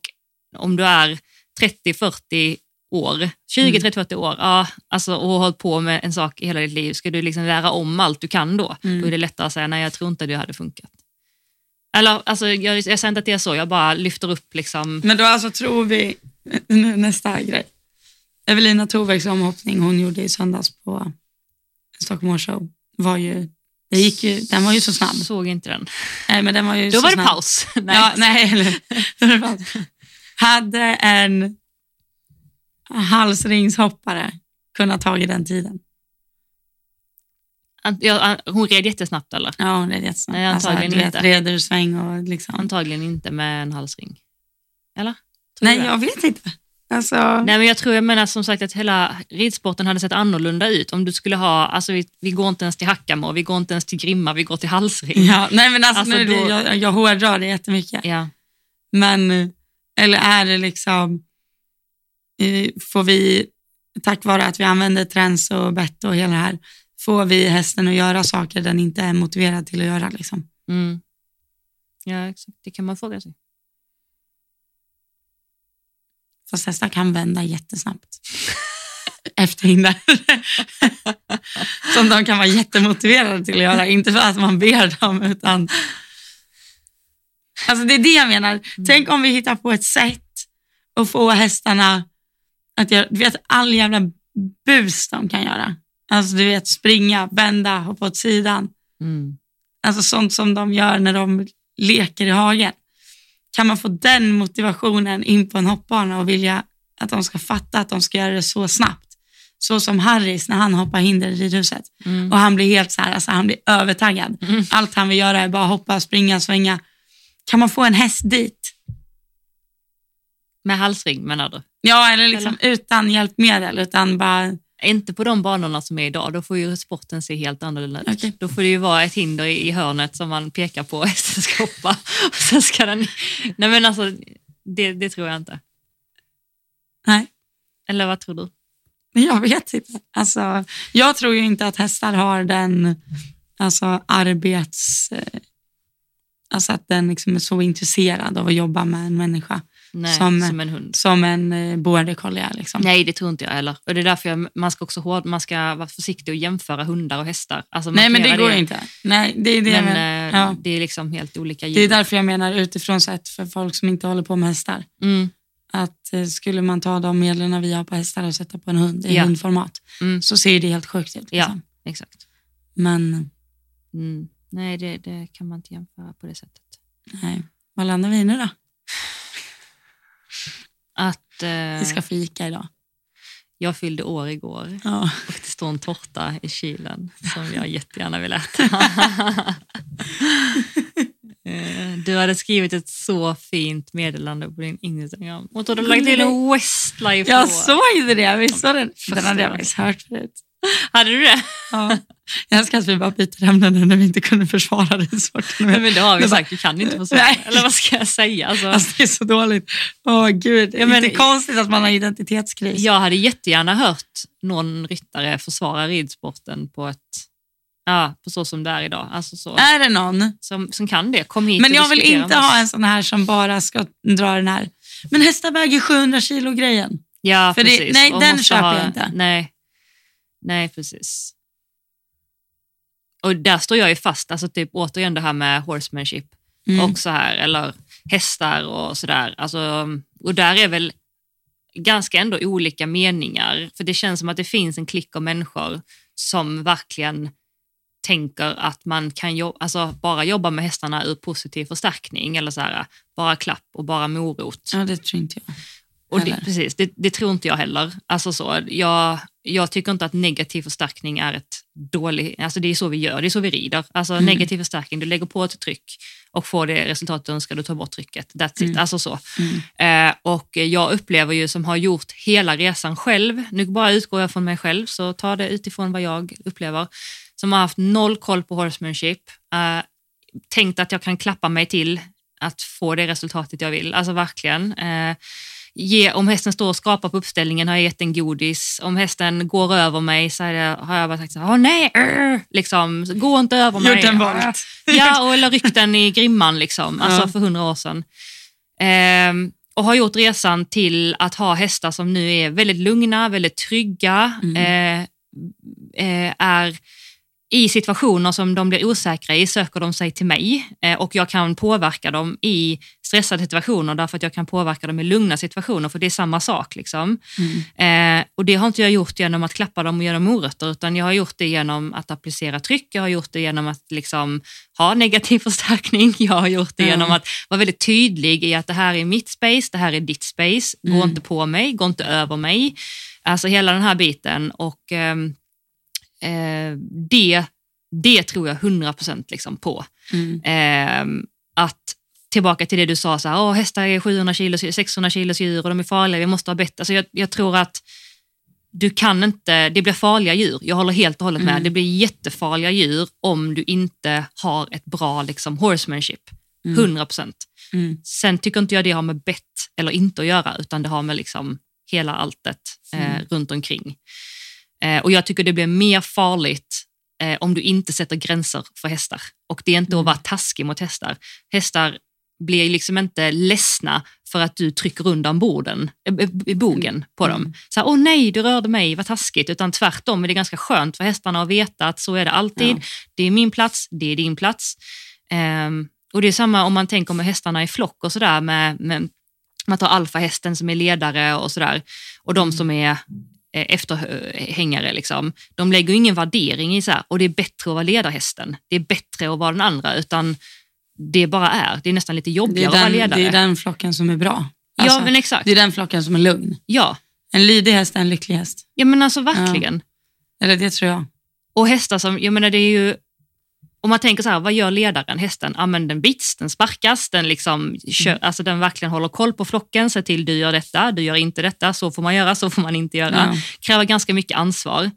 [SPEAKER 2] om du är 30-40 år, 20,
[SPEAKER 1] Mm.
[SPEAKER 2] 30, 40 år ja, alltså, och har hållit på med en sak i hela ditt liv, ska du liksom lära om allt du kan då?
[SPEAKER 1] Mm.
[SPEAKER 2] Då är det lättare att säga nej jag tror inte det hade funkat. Eller alltså, jag, jag säger inte att det är så, jag bara lyfter upp liksom,
[SPEAKER 1] Men då alltså tror vi, nu nästa grej. Evelina Torbergs omhoppning hon gjorde i söndags på Stockholm Horse Show var ju, det gick ju, den var ju så snabb.
[SPEAKER 2] såg inte den.
[SPEAKER 1] Nej, men den var ju
[SPEAKER 2] Då
[SPEAKER 1] så
[SPEAKER 2] var det
[SPEAKER 1] snabb.
[SPEAKER 2] paus. *laughs* Nej.
[SPEAKER 1] Ja, nej, eller, då var det paus. Hade en halsringshoppare kunnat tagit den tiden?
[SPEAKER 2] Ja, hon red jättesnabbt eller?
[SPEAKER 1] Ja, hon red jättesnabbt.
[SPEAKER 2] Nej, antagligen
[SPEAKER 1] du vet,
[SPEAKER 2] inte.
[SPEAKER 1] Reder sväng och liksom.
[SPEAKER 2] Antagligen inte med en halsring. Eller? Tror
[SPEAKER 1] Nej, jag vet inte. Alltså,
[SPEAKER 2] Nej, men jag tror, jag menar som sagt att hela ridsporten hade sett annorlunda ut om du skulle ha, alltså vi, vi går inte ens till Hackamo, vi går inte ens till Grimma, vi går till halsring.
[SPEAKER 1] ja, nej, men alltså,
[SPEAKER 2] Alltså,
[SPEAKER 1] nu,
[SPEAKER 2] då-
[SPEAKER 1] jag, jag hårdrar det jättemycket.
[SPEAKER 2] Ja.
[SPEAKER 1] Men, eller är det liksom, eh, får vi, tack vare att vi använder träns och bett och hela det här, får vi hästen att göra saker den inte är motiverad till att göra? Liksom.
[SPEAKER 2] Mm. Ja, exakt. Det kan man fråga sig.
[SPEAKER 1] Fast hästar kan vända jättesnabbt. *laughs* Efter hinder. *laughs* Som de kan vara jättemotiverade till att göra. Inte för att man ber dem, utan... Alltså det är det jag menar. Tänk om vi hittar på ett sätt att få hästarna att göra, du vet all jävla bus de kan göra. Alltså du vet springa, vända, hoppa åt sidan.
[SPEAKER 2] Mm.
[SPEAKER 1] Alltså sånt som de gör när de leker i hagen. Kan man få den motivationen in på en hoppbana och vilja att de ska fatta att de ska göra det så snabbt. Så som Harris när han hoppar hinder i ridhuset.
[SPEAKER 2] Mm.
[SPEAKER 1] Och han blir helt så här, alltså han blir övertaggad.
[SPEAKER 2] Mm.
[SPEAKER 1] Allt han vill göra är bara hoppa, springa, svänga. Kan man få en häst dit?
[SPEAKER 2] Med halsring menar du?
[SPEAKER 1] Ja, eller liksom utan hjälpmedel, utan bara...
[SPEAKER 2] Inte på de banorna som är idag, då får ju sporten se helt annorlunda ut.
[SPEAKER 1] Okej.
[SPEAKER 2] Då får det ju vara ett hinder i hörnet som man pekar på *laughs* och hästen ska hoppa. Och sen ska den... Nej men alltså, det, det tror jag inte.
[SPEAKER 1] Nej.
[SPEAKER 2] Eller vad tror du?
[SPEAKER 1] Jag vet inte. Alltså, jag tror ju inte att hästar har den alltså, arbets... eh, Alltså att den liksom är så intresserad av att jobba med en människa
[SPEAKER 2] Nej,
[SPEAKER 1] Som-
[SPEAKER 2] som, en hund.
[SPEAKER 1] som en eh, är. Liksom.
[SPEAKER 2] Nej, det tror inte jag heller. Och det är därför jag, man ska också hård, man ska vara försiktig och jämföra hundar och hästar. Alltså,
[SPEAKER 1] Nej, men det
[SPEAKER 2] göra
[SPEAKER 1] går inte. Nej, det är det
[SPEAKER 2] Men
[SPEAKER 1] menar.
[SPEAKER 2] eh,
[SPEAKER 1] Ja.
[SPEAKER 2] det är liksom helt olika
[SPEAKER 1] Det är
[SPEAKER 2] djur.
[SPEAKER 1] därför jag menar utifrån sett för folk som inte håller på med hästar.
[SPEAKER 2] Mm,
[SPEAKER 1] Att eh, skulle man ta de medlen vi har på hästar och sätta på en hund i
[SPEAKER 2] Ja.
[SPEAKER 1] hundformat
[SPEAKER 2] mm,
[SPEAKER 1] så ser det helt sjukt ut.
[SPEAKER 2] Ja.
[SPEAKER 1] Liksom.
[SPEAKER 2] exakt.
[SPEAKER 1] Men
[SPEAKER 2] Mm. Nej, det, det kan man inte jämföra på det sättet.
[SPEAKER 1] nej, vad landar vi nu då?
[SPEAKER 2] Att eh,
[SPEAKER 1] Vi ska fika idag.
[SPEAKER 2] jag fyllde år igår
[SPEAKER 1] Ja.
[SPEAKER 2] och det står en tårta i kylen som jag jättegärna vill äta. *laughs* Eh, Du hade skrivit ett så fint meddelande på din Instagram och du hade lagt till en Westlife
[SPEAKER 1] Jag såg det, visst var den? Den hade jag faktiskt hört förut.
[SPEAKER 2] Hade du det?
[SPEAKER 1] Ja. *laughs* Jag älskar att vi bara byter ämnen när vi inte kunde försvara det.
[SPEAKER 2] Nej, men det har vi
[SPEAKER 1] Det
[SPEAKER 2] sagt, du kan inte få svara.
[SPEAKER 1] Nej.
[SPEAKER 2] Eller vad ska jag säga? Alltså,
[SPEAKER 1] Alltså, det är så dåligt. Åh gud,
[SPEAKER 2] Ja, men-
[SPEAKER 1] inte konstigt att man har identitetskris.
[SPEAKER 2] jag hade jättegärna hört någon ryttare försvara ridsporten på ett Ja, på så som det är idag. Alltså så,
[SPEAKER 1] Är det någon?
[SPEAKER 2] som, som kan det. Kom hit
[SPEAKER 1] Men jag vill inte ha en sån här som bara ska dra den här. Men hästar väger 700 kilo grejen.
[SPEAKER 2] Ja,
[SPEAKER 1] För det-
[SPEAKER 2] precis.
[SPEAKER 1] nej,
[SPEAKER 2] Och
[SPEAKER 1] den köper
[SPEAKER 2] ha,
[SPEAKER 1] jag inte.
[SPEAKER 2] Nej, nej precis. Och där står jag ju fast, alltså typ återigen det här med horsemanship
[SPEAKER 1] Mm.
[SPEAKER 2] och så här, eller hästar och sådär. Alltså, och där är väl ganska ändå olika meningar, för det känns som att det finns en klick av människor som verkligen tänker att man kan jobba, alltså bara jobba med hästarna ur positiv förstärkning eller så här, bara klapp och bara morot.
[SPEAKER 1] Ja, det tror inte jag.
[SPEAKER 2] Och det, precis, det, det tror inte jag heller. Alltså så, jag, jag tycker inte att negativ förstärkning är ett dålig, alltså det är så vi gör, det är så vi rider. Alltså
[SPEAKER 1] Mm.
[SPEAKER 2] negativ förstärkning, du lägger på ett tryck och får det resultat du önskar, du tar bort trycket. That's it,
[SPEAKER 1] Mm.
[SPEAKER 2] alltså så.
[SPEAKER 1] Mm.
[SPEAKER 2] Eh, och jag upplever ju som har gjort hela resan själv, nu bara utgår jag från mig själv, så ta det utifrån vad jag upplever, som har haft noll koll på horsemanship, eh, tänkt att jag kan klappa mig till att få det resultatet jag vill, alltså verkligen. Eh, ge, om hästen står och skrapar på uppställningen har jag gett den godis. Om hästen går över mig så det, har jag bara sagt så här, nej, arr", liksom, gå inte över mig.
[SPEAKER 1] Gjort en volt.
[SPEAKER 2] Ja, och, eller ryckt den i grimman liksom, alltså
[SPEAKER 1] Ja.
[SPEAKER 2] för hundra år sedan. Ehm, och har gjort resan till att ha hästar som nu är väldigt lugna, väldigt trygga,
[SPEAKER 1] Mm.
[SPEAKER 2] eh, eh, är i situationer som de blir osäkra i söker de sig till mig eh, och jag kan påverka dem i stressade situationer därför att jag kan påverka dem i lugna situationer för det är samma sak. Liksom.
[SPEAKER 1] Mm.
[SPEAKER 2] Eh, och det har inte jag gjort genom att klappa dem och ge dem morötter utan jag har gjort det genom att applicera tryck, jag har gjort det genom att liksom, ha negativ *laughs* förstärkning, jag har gjort det
[SPEAKER 1] Ja.
[SPEAKER 2] genom att vara väldigt tydlig i att det här är mitt space, det här är ditt space, gå
[SPEAKER 1] Mm.
[SPEAKER 2] inte på mig, gå inte över mig. Alltså hela den här biten och ehm, eh, det, det tror jag 100% liksom på.
[SPEAKER 1] Mm.
[SPEAKER 2] Ehm, att tillbaka till det du sa, så här, Åh, hästar är 700 kilo, 600 kilos djur och de är farliga, vi måste ha bättre. Alltså jag, jag tror att du kan inte, det blir farliga djur. Jag håller helt och hållet med.
[SPEAKER 1] Mm.
[SPEAKER 2] Det blir jättefarliga djur om du inte har ett bra liksom, horsemanship. 100 procent.
[SPEAKER 1] Mm.
[SPEAKER 2] Sen tycker inte jag det har med bett eller inte att göra, utan det har med liksom hela alltet eh,
[SPEAKER 1] Mm.
[SPEAKER 2] runt omkring. Eh, och jag tycker det blir mer farligt eh, om du inte sätter gränser för hästar. Och det är inte
[SPEAKER 1] Mm.
[SPEAKER 2] att vara taskig mot hästar. Hästar blir liksom inte ledsna för att du trycker undan borden, eh, bogen på dem.
[SPEAKER 1] Mm.
[SPEAKER 2] Så här, åh nej, du rörde mig, vad taskigt. Utan tvärtom är det ganska skönt för hästarna att veta att så är det alltid.
[SPEAKER 1] Ja.
[SPEAKER 2] Det är min plats, det är din plats. Ehm, och det är samma om man tänker med hästarna i flock och sådär. Med, med, man tar alfahästen som är ledare och sådär. Och de som är efterhängare, liksom, de lägger ingen värdering i så här, och det är bättre att vara ledarhästen. Det är bättre att vara den andra, utan det bara är. Det är nästan lite jobbigare
[SPEAKER 1] är
[SPEAKER 2] att vara
[SPEAKER 1] den,
[SPEAKER 2] ledare.
[SPEAKER 1] det är den flocken som är bra. Alltså,
[SPEAKER 2] ja, men exakt.
[SPEAKER 1] Det är den flocken som är lugn.
[SPEAKER 2] Ja,
[SPEAKER 1] En lydig häst är en lycklig häst.
[SPEAKER 2] ja men alltså verkligen.
[SPEAKER 1] Eller det tror jag.
[SPEAKER 2] Och hästar som, jag menar det är ju, om man tänker så här, vad gör ledaren? Hästen, ja men den bits, den sparkas, den liksom kör,
[SPEAKER 1] Mm.
[SPEAKER 2] alltså den verkligen håller koll på flocken, ser till du gör detta, du gör inte detta, så får man göra, så får man inte göra.
[SPEAKER 1] Ja.
[SPEAKER 2] Kräver ganska mycket ansvar.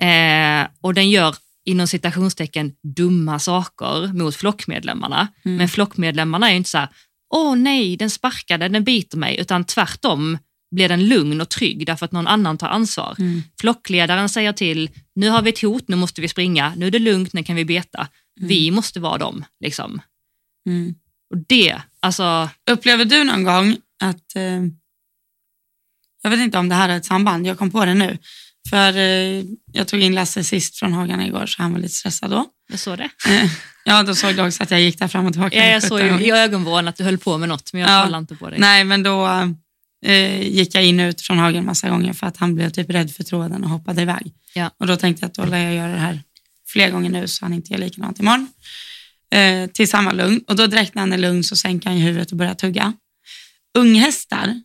[SPEAKER 2] Eh, och den gör inom citationstecken dumma saker mot flockmedlemmarna.
[SPEAKER 1] Mm.
[SPEAKER 2] Men flockmedlemmarna är ju inte så här, åh nej, den sparkade, den biter mig, utan tvärtom blir den lugn och trygg därför att någon annan tar ansvar.
[SPEAKER 1] Mm.
[SPEAKER 2] Flockledaren säger till, nu har vi ett hot, nu måste vi springa, nu är det lugnt, nu kan vi beta. Vi måste vara dem. Liksom.
[SPEAKER 1] Mm.
[SPEAKER 2] Och det, alltså,
[SPEAKER 1] Upplever du någon gång att, eh, jag vet inte om det här är ett samband, jag kom på det nu. För eh, jag tog in Lasse sist från Hagan igår så han var lite stressad då.
[SPEAKER 2] jag såg det.
[SPEAKER 1] Eh, ja, då såg du också att jag gick där fram och tillbaka.
[SPEAKER 2] Ja, jag
[SPEAKER 1] 17
[SPEAKER 2] såg ju i ögonvrån att du höll på med något, men jag
[SPEAKER 1] Ja.
[SPEAKER 2] kollade inte på dig.
[SPEAKER 1] Nej, men då eh, gick jag in och ut från hagen massa gånger för att han blev typ rädd för tråden och hoppade iväg.
[SPEAKER 2] Ja.
[SPEAKER 1] Och då tänkte jag att då lär jag göra det här fler gånger nu så han inte gör likadant imorgon. Eh, tills han var lugn. Och då direkt när han är lugn så sänker han huvudet och börjar tugga. Unghästar,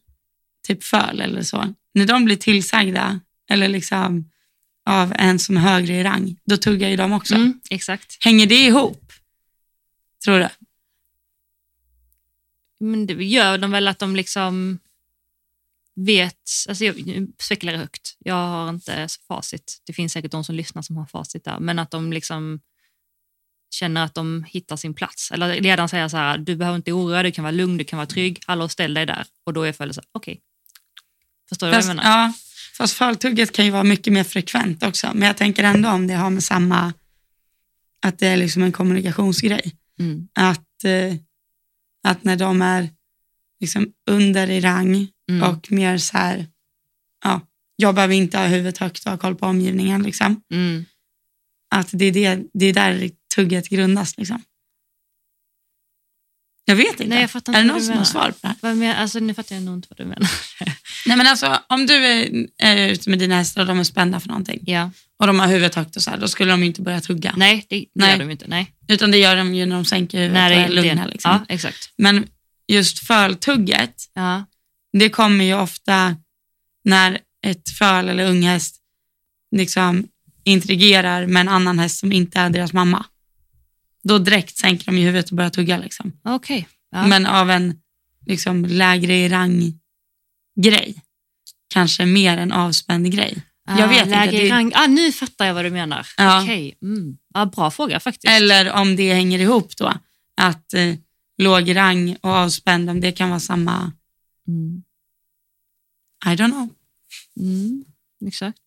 [SPEAKER 1] typ föl eller så, när de blir tillsagda eller liksom av en som är högre i rang, då tuggar ju de också.
[SPEAKER 2] Mm, exakt.
[SPEAKER 1] Hänger det ihop? Tror du?
[SPEAKER 2] Men det gör de väl att de liksom vet, alltså jag spekulerar högt, jag har inte facit, det finns säkert de som lyssnar som har facit där, men att de liksom känner att de hittar sin plats. Eller ledaren säger så här, du behöver inte oroa dig, du kan vara lugn, du kan vara trygg, hallå ställ dig där. Och då är följden så här, okej. Förstår du
[SPEAKER 1] Fast,
[SPEAKER 2] vad jag menar?
[SPEAKER 1] ja, fast föltugget kan ju vara mycket mer frekvent också. Men jag tänker ändå om det har med samma, att det är liksom en kommunikationsgrej.
[SPEAKER 2] Mm.
[SPEAKER 1] Att, eh, att när de är liksom under i rang
[SPEAKER 2] Mm.
[SPEAKER 1] och mer så här, ja, jag behöver inte ha huvudet högt och ha koll på omgivningen. Liksom.
[SPEAKER 2] Mm.
[SPEAKER 1] Att det är, det, det är där tugget grundas. Liksom. Jag vet inte.
[SPEAKER 2] Nej, jag fattar
[SPEAKER 1] är
[SPEAKER 2] inte
[SPEAKER 1] det
[SPEAKER 2] vad
[SPEAKER 1] någon som har
[SPEAKER 2] menar.
[SPEAKER 1] svar på det här?
[SPEAKER 2] Vad men, alltså, nu fattar jag nog inte vad du menar. *laughs*
[SPEAKER 1] Nej, men alltså, om du är, är ute med dina hästar och de är spända för någonting
[SPEAKER 2] ja.
[SPEAKER 1] och de har huvudet högt och så här, då skulle de inte börja tugga.
[SPEAKER 2] Nej, det, det
[SPEAKER 1] Nej.
[SPEAKER 2] gör de inte. Nej.
[SPEAKER 1] Utan det gör de ju när de sänker huvudet
[SPEAKER 2] Nej,
[SPEAKER 1] och
[SPEAKER 2] det,
[SPEAKER 1] är lugna.
[SPEAKER 2] det,
[SPEAKER 1] Liksom.
[SPEAKER 2] Ja, exakt.
[SPEAKER 1] Men just föltugget,
[SPEAKER 2] Ja.
[SPEAKER 1] Det kommer ju ofta när ett föl eller unghäst liksom interagerar med en annan häst som inte är deras mamma. Då direkt sänker de i huvudet och börjar tugga. Liksom.
[SPEAKER 2] Okej. Ja.
[SPEAKER 1] Men av en liksom, lägre i rang-grej. Kanske mer en avspänd grej. jag vet inte,
[SPEAKER 2] Ah, lägre
[SPEAKER 1] det-
[SPEAKER 2] rang. Ah, nu fattar jag vad du menar.
[SPEAKER 1] Ja.
[SPEAKER 2] Okej. Mm. Ja, bra fråga faktiskt.
[SPEAKER 1] Eller om det hänger ihop då. Att eh, låg rang och avspänd, om det kan vara samma...
[SPEAKER 2] Mm.
[SPEAKER 1] I don't know.
[SPEAKER 2] Mm. Exakt.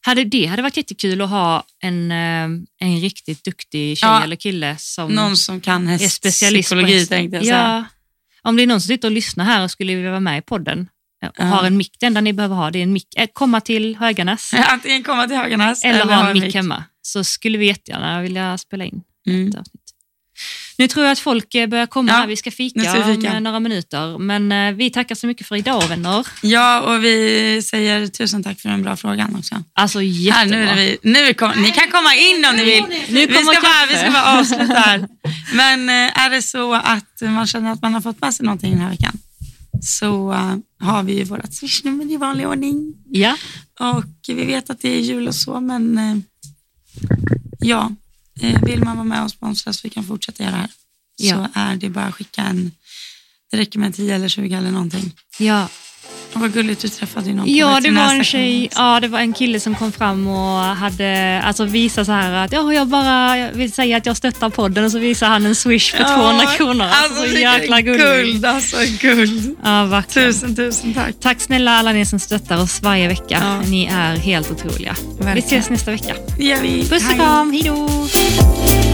[SPEAKER 2] Hade, det hade varit jättekul att ha en, eh, en riktigt duktig tjej
[SPEAKER 1] Ja.
[SPEAKER 2] eller kille som
[SPEAKER 1] Någon som kan
[SPEAKER 2] är specialist på hästen. Ja. Om det är någon som sitter och lyssnar här och skulle vilja vara med i podden eh, och
[SPEAKER 1] Ja.
[SPEAKER 2] har en mick, det enda ni behöver ha det är en mick. Eh, Komma till Höganäs
[SPEAKER 1] Antingen komma till Höganäs
[SPEAKER 2] eller, ha en mick. hemma. Så skulle vi jättegärna vilja spela in
[SPEAKER 1] Mm.
[SPEAKER 2] ett avsnitt. Nu tror jag att folk eh, börjar komma
[SPEAKER 1] Ja,
[SPEAKER 2] här. Vi ska fika,
[SPEAKER 1] nu ska vi fika.
[SPEAKER 2] om eh, några minuter. Men eh, vi tackar så mycket för idag vänner.
[SPEAKER 1] Ja, och vi säger tusen tack för den bra frågan också.
[SPEAKER 2] Alltså
[SPEAKER 1] Här,
[SPEAKER 2] jättebra.
[SPEAKER 1] nu är det vi, nu kom, ni kan komma in om ni vill.
[SPEAKER 2] Nu
[SPEAKER 1] vi, ska bara, vi ska bara avsluta här. Men är det så att man känner att man har fått med sig någonting den här veckan så har vi ju vårt swishnummer i vanlig ordning.
[SPEAKER 2] Ja,
[SPEAKER 1] Och vi vet att det är jul och så, men ja, vill man vara med och sponsra så vi kan fortsätta göra det här
[SPEAKER 2] Ja.
[SPEAKER 1] så är det bara att skicka en, det räcker med en 10 eller 20 eller någonting.
[SPEAKER 2] ja.
[SPEAKER 1] Och vad gulligt du träffade någon på
[SPEAKER 2] Ja, det var en tjej, ja, det var en kille som kom fram och hade, alltså visade så här att ja, jag bara vill säga att jag stöttar podden och så visar han en swish på 200 kronor. Alltså, så
[SPEAKER 1] vilken
[SPEAKER 2] jäkla gulligt.
[SPEAKER 1] Guld, alltså guld.
[SPEAKER 2] Ja, verkligen.
[SPEAKER 1] Tusen, tusen tack.
[SPEAKER 2] Tack snälla alla ni som stöttar oss varje vecka.
[SPEAKER 1] Ja.
[SPEAKER 2] Ni är helt otroliga. Vi
[SPEAKER 1] Verkligen.
[SPEAKER 2] ses nästa vecka.
[SPEAKER 1] Gör vi.
[SPEAKER 2] Puss och
[SPEAKER 1] Hej.
[SPEAKER 2] kram, hej då!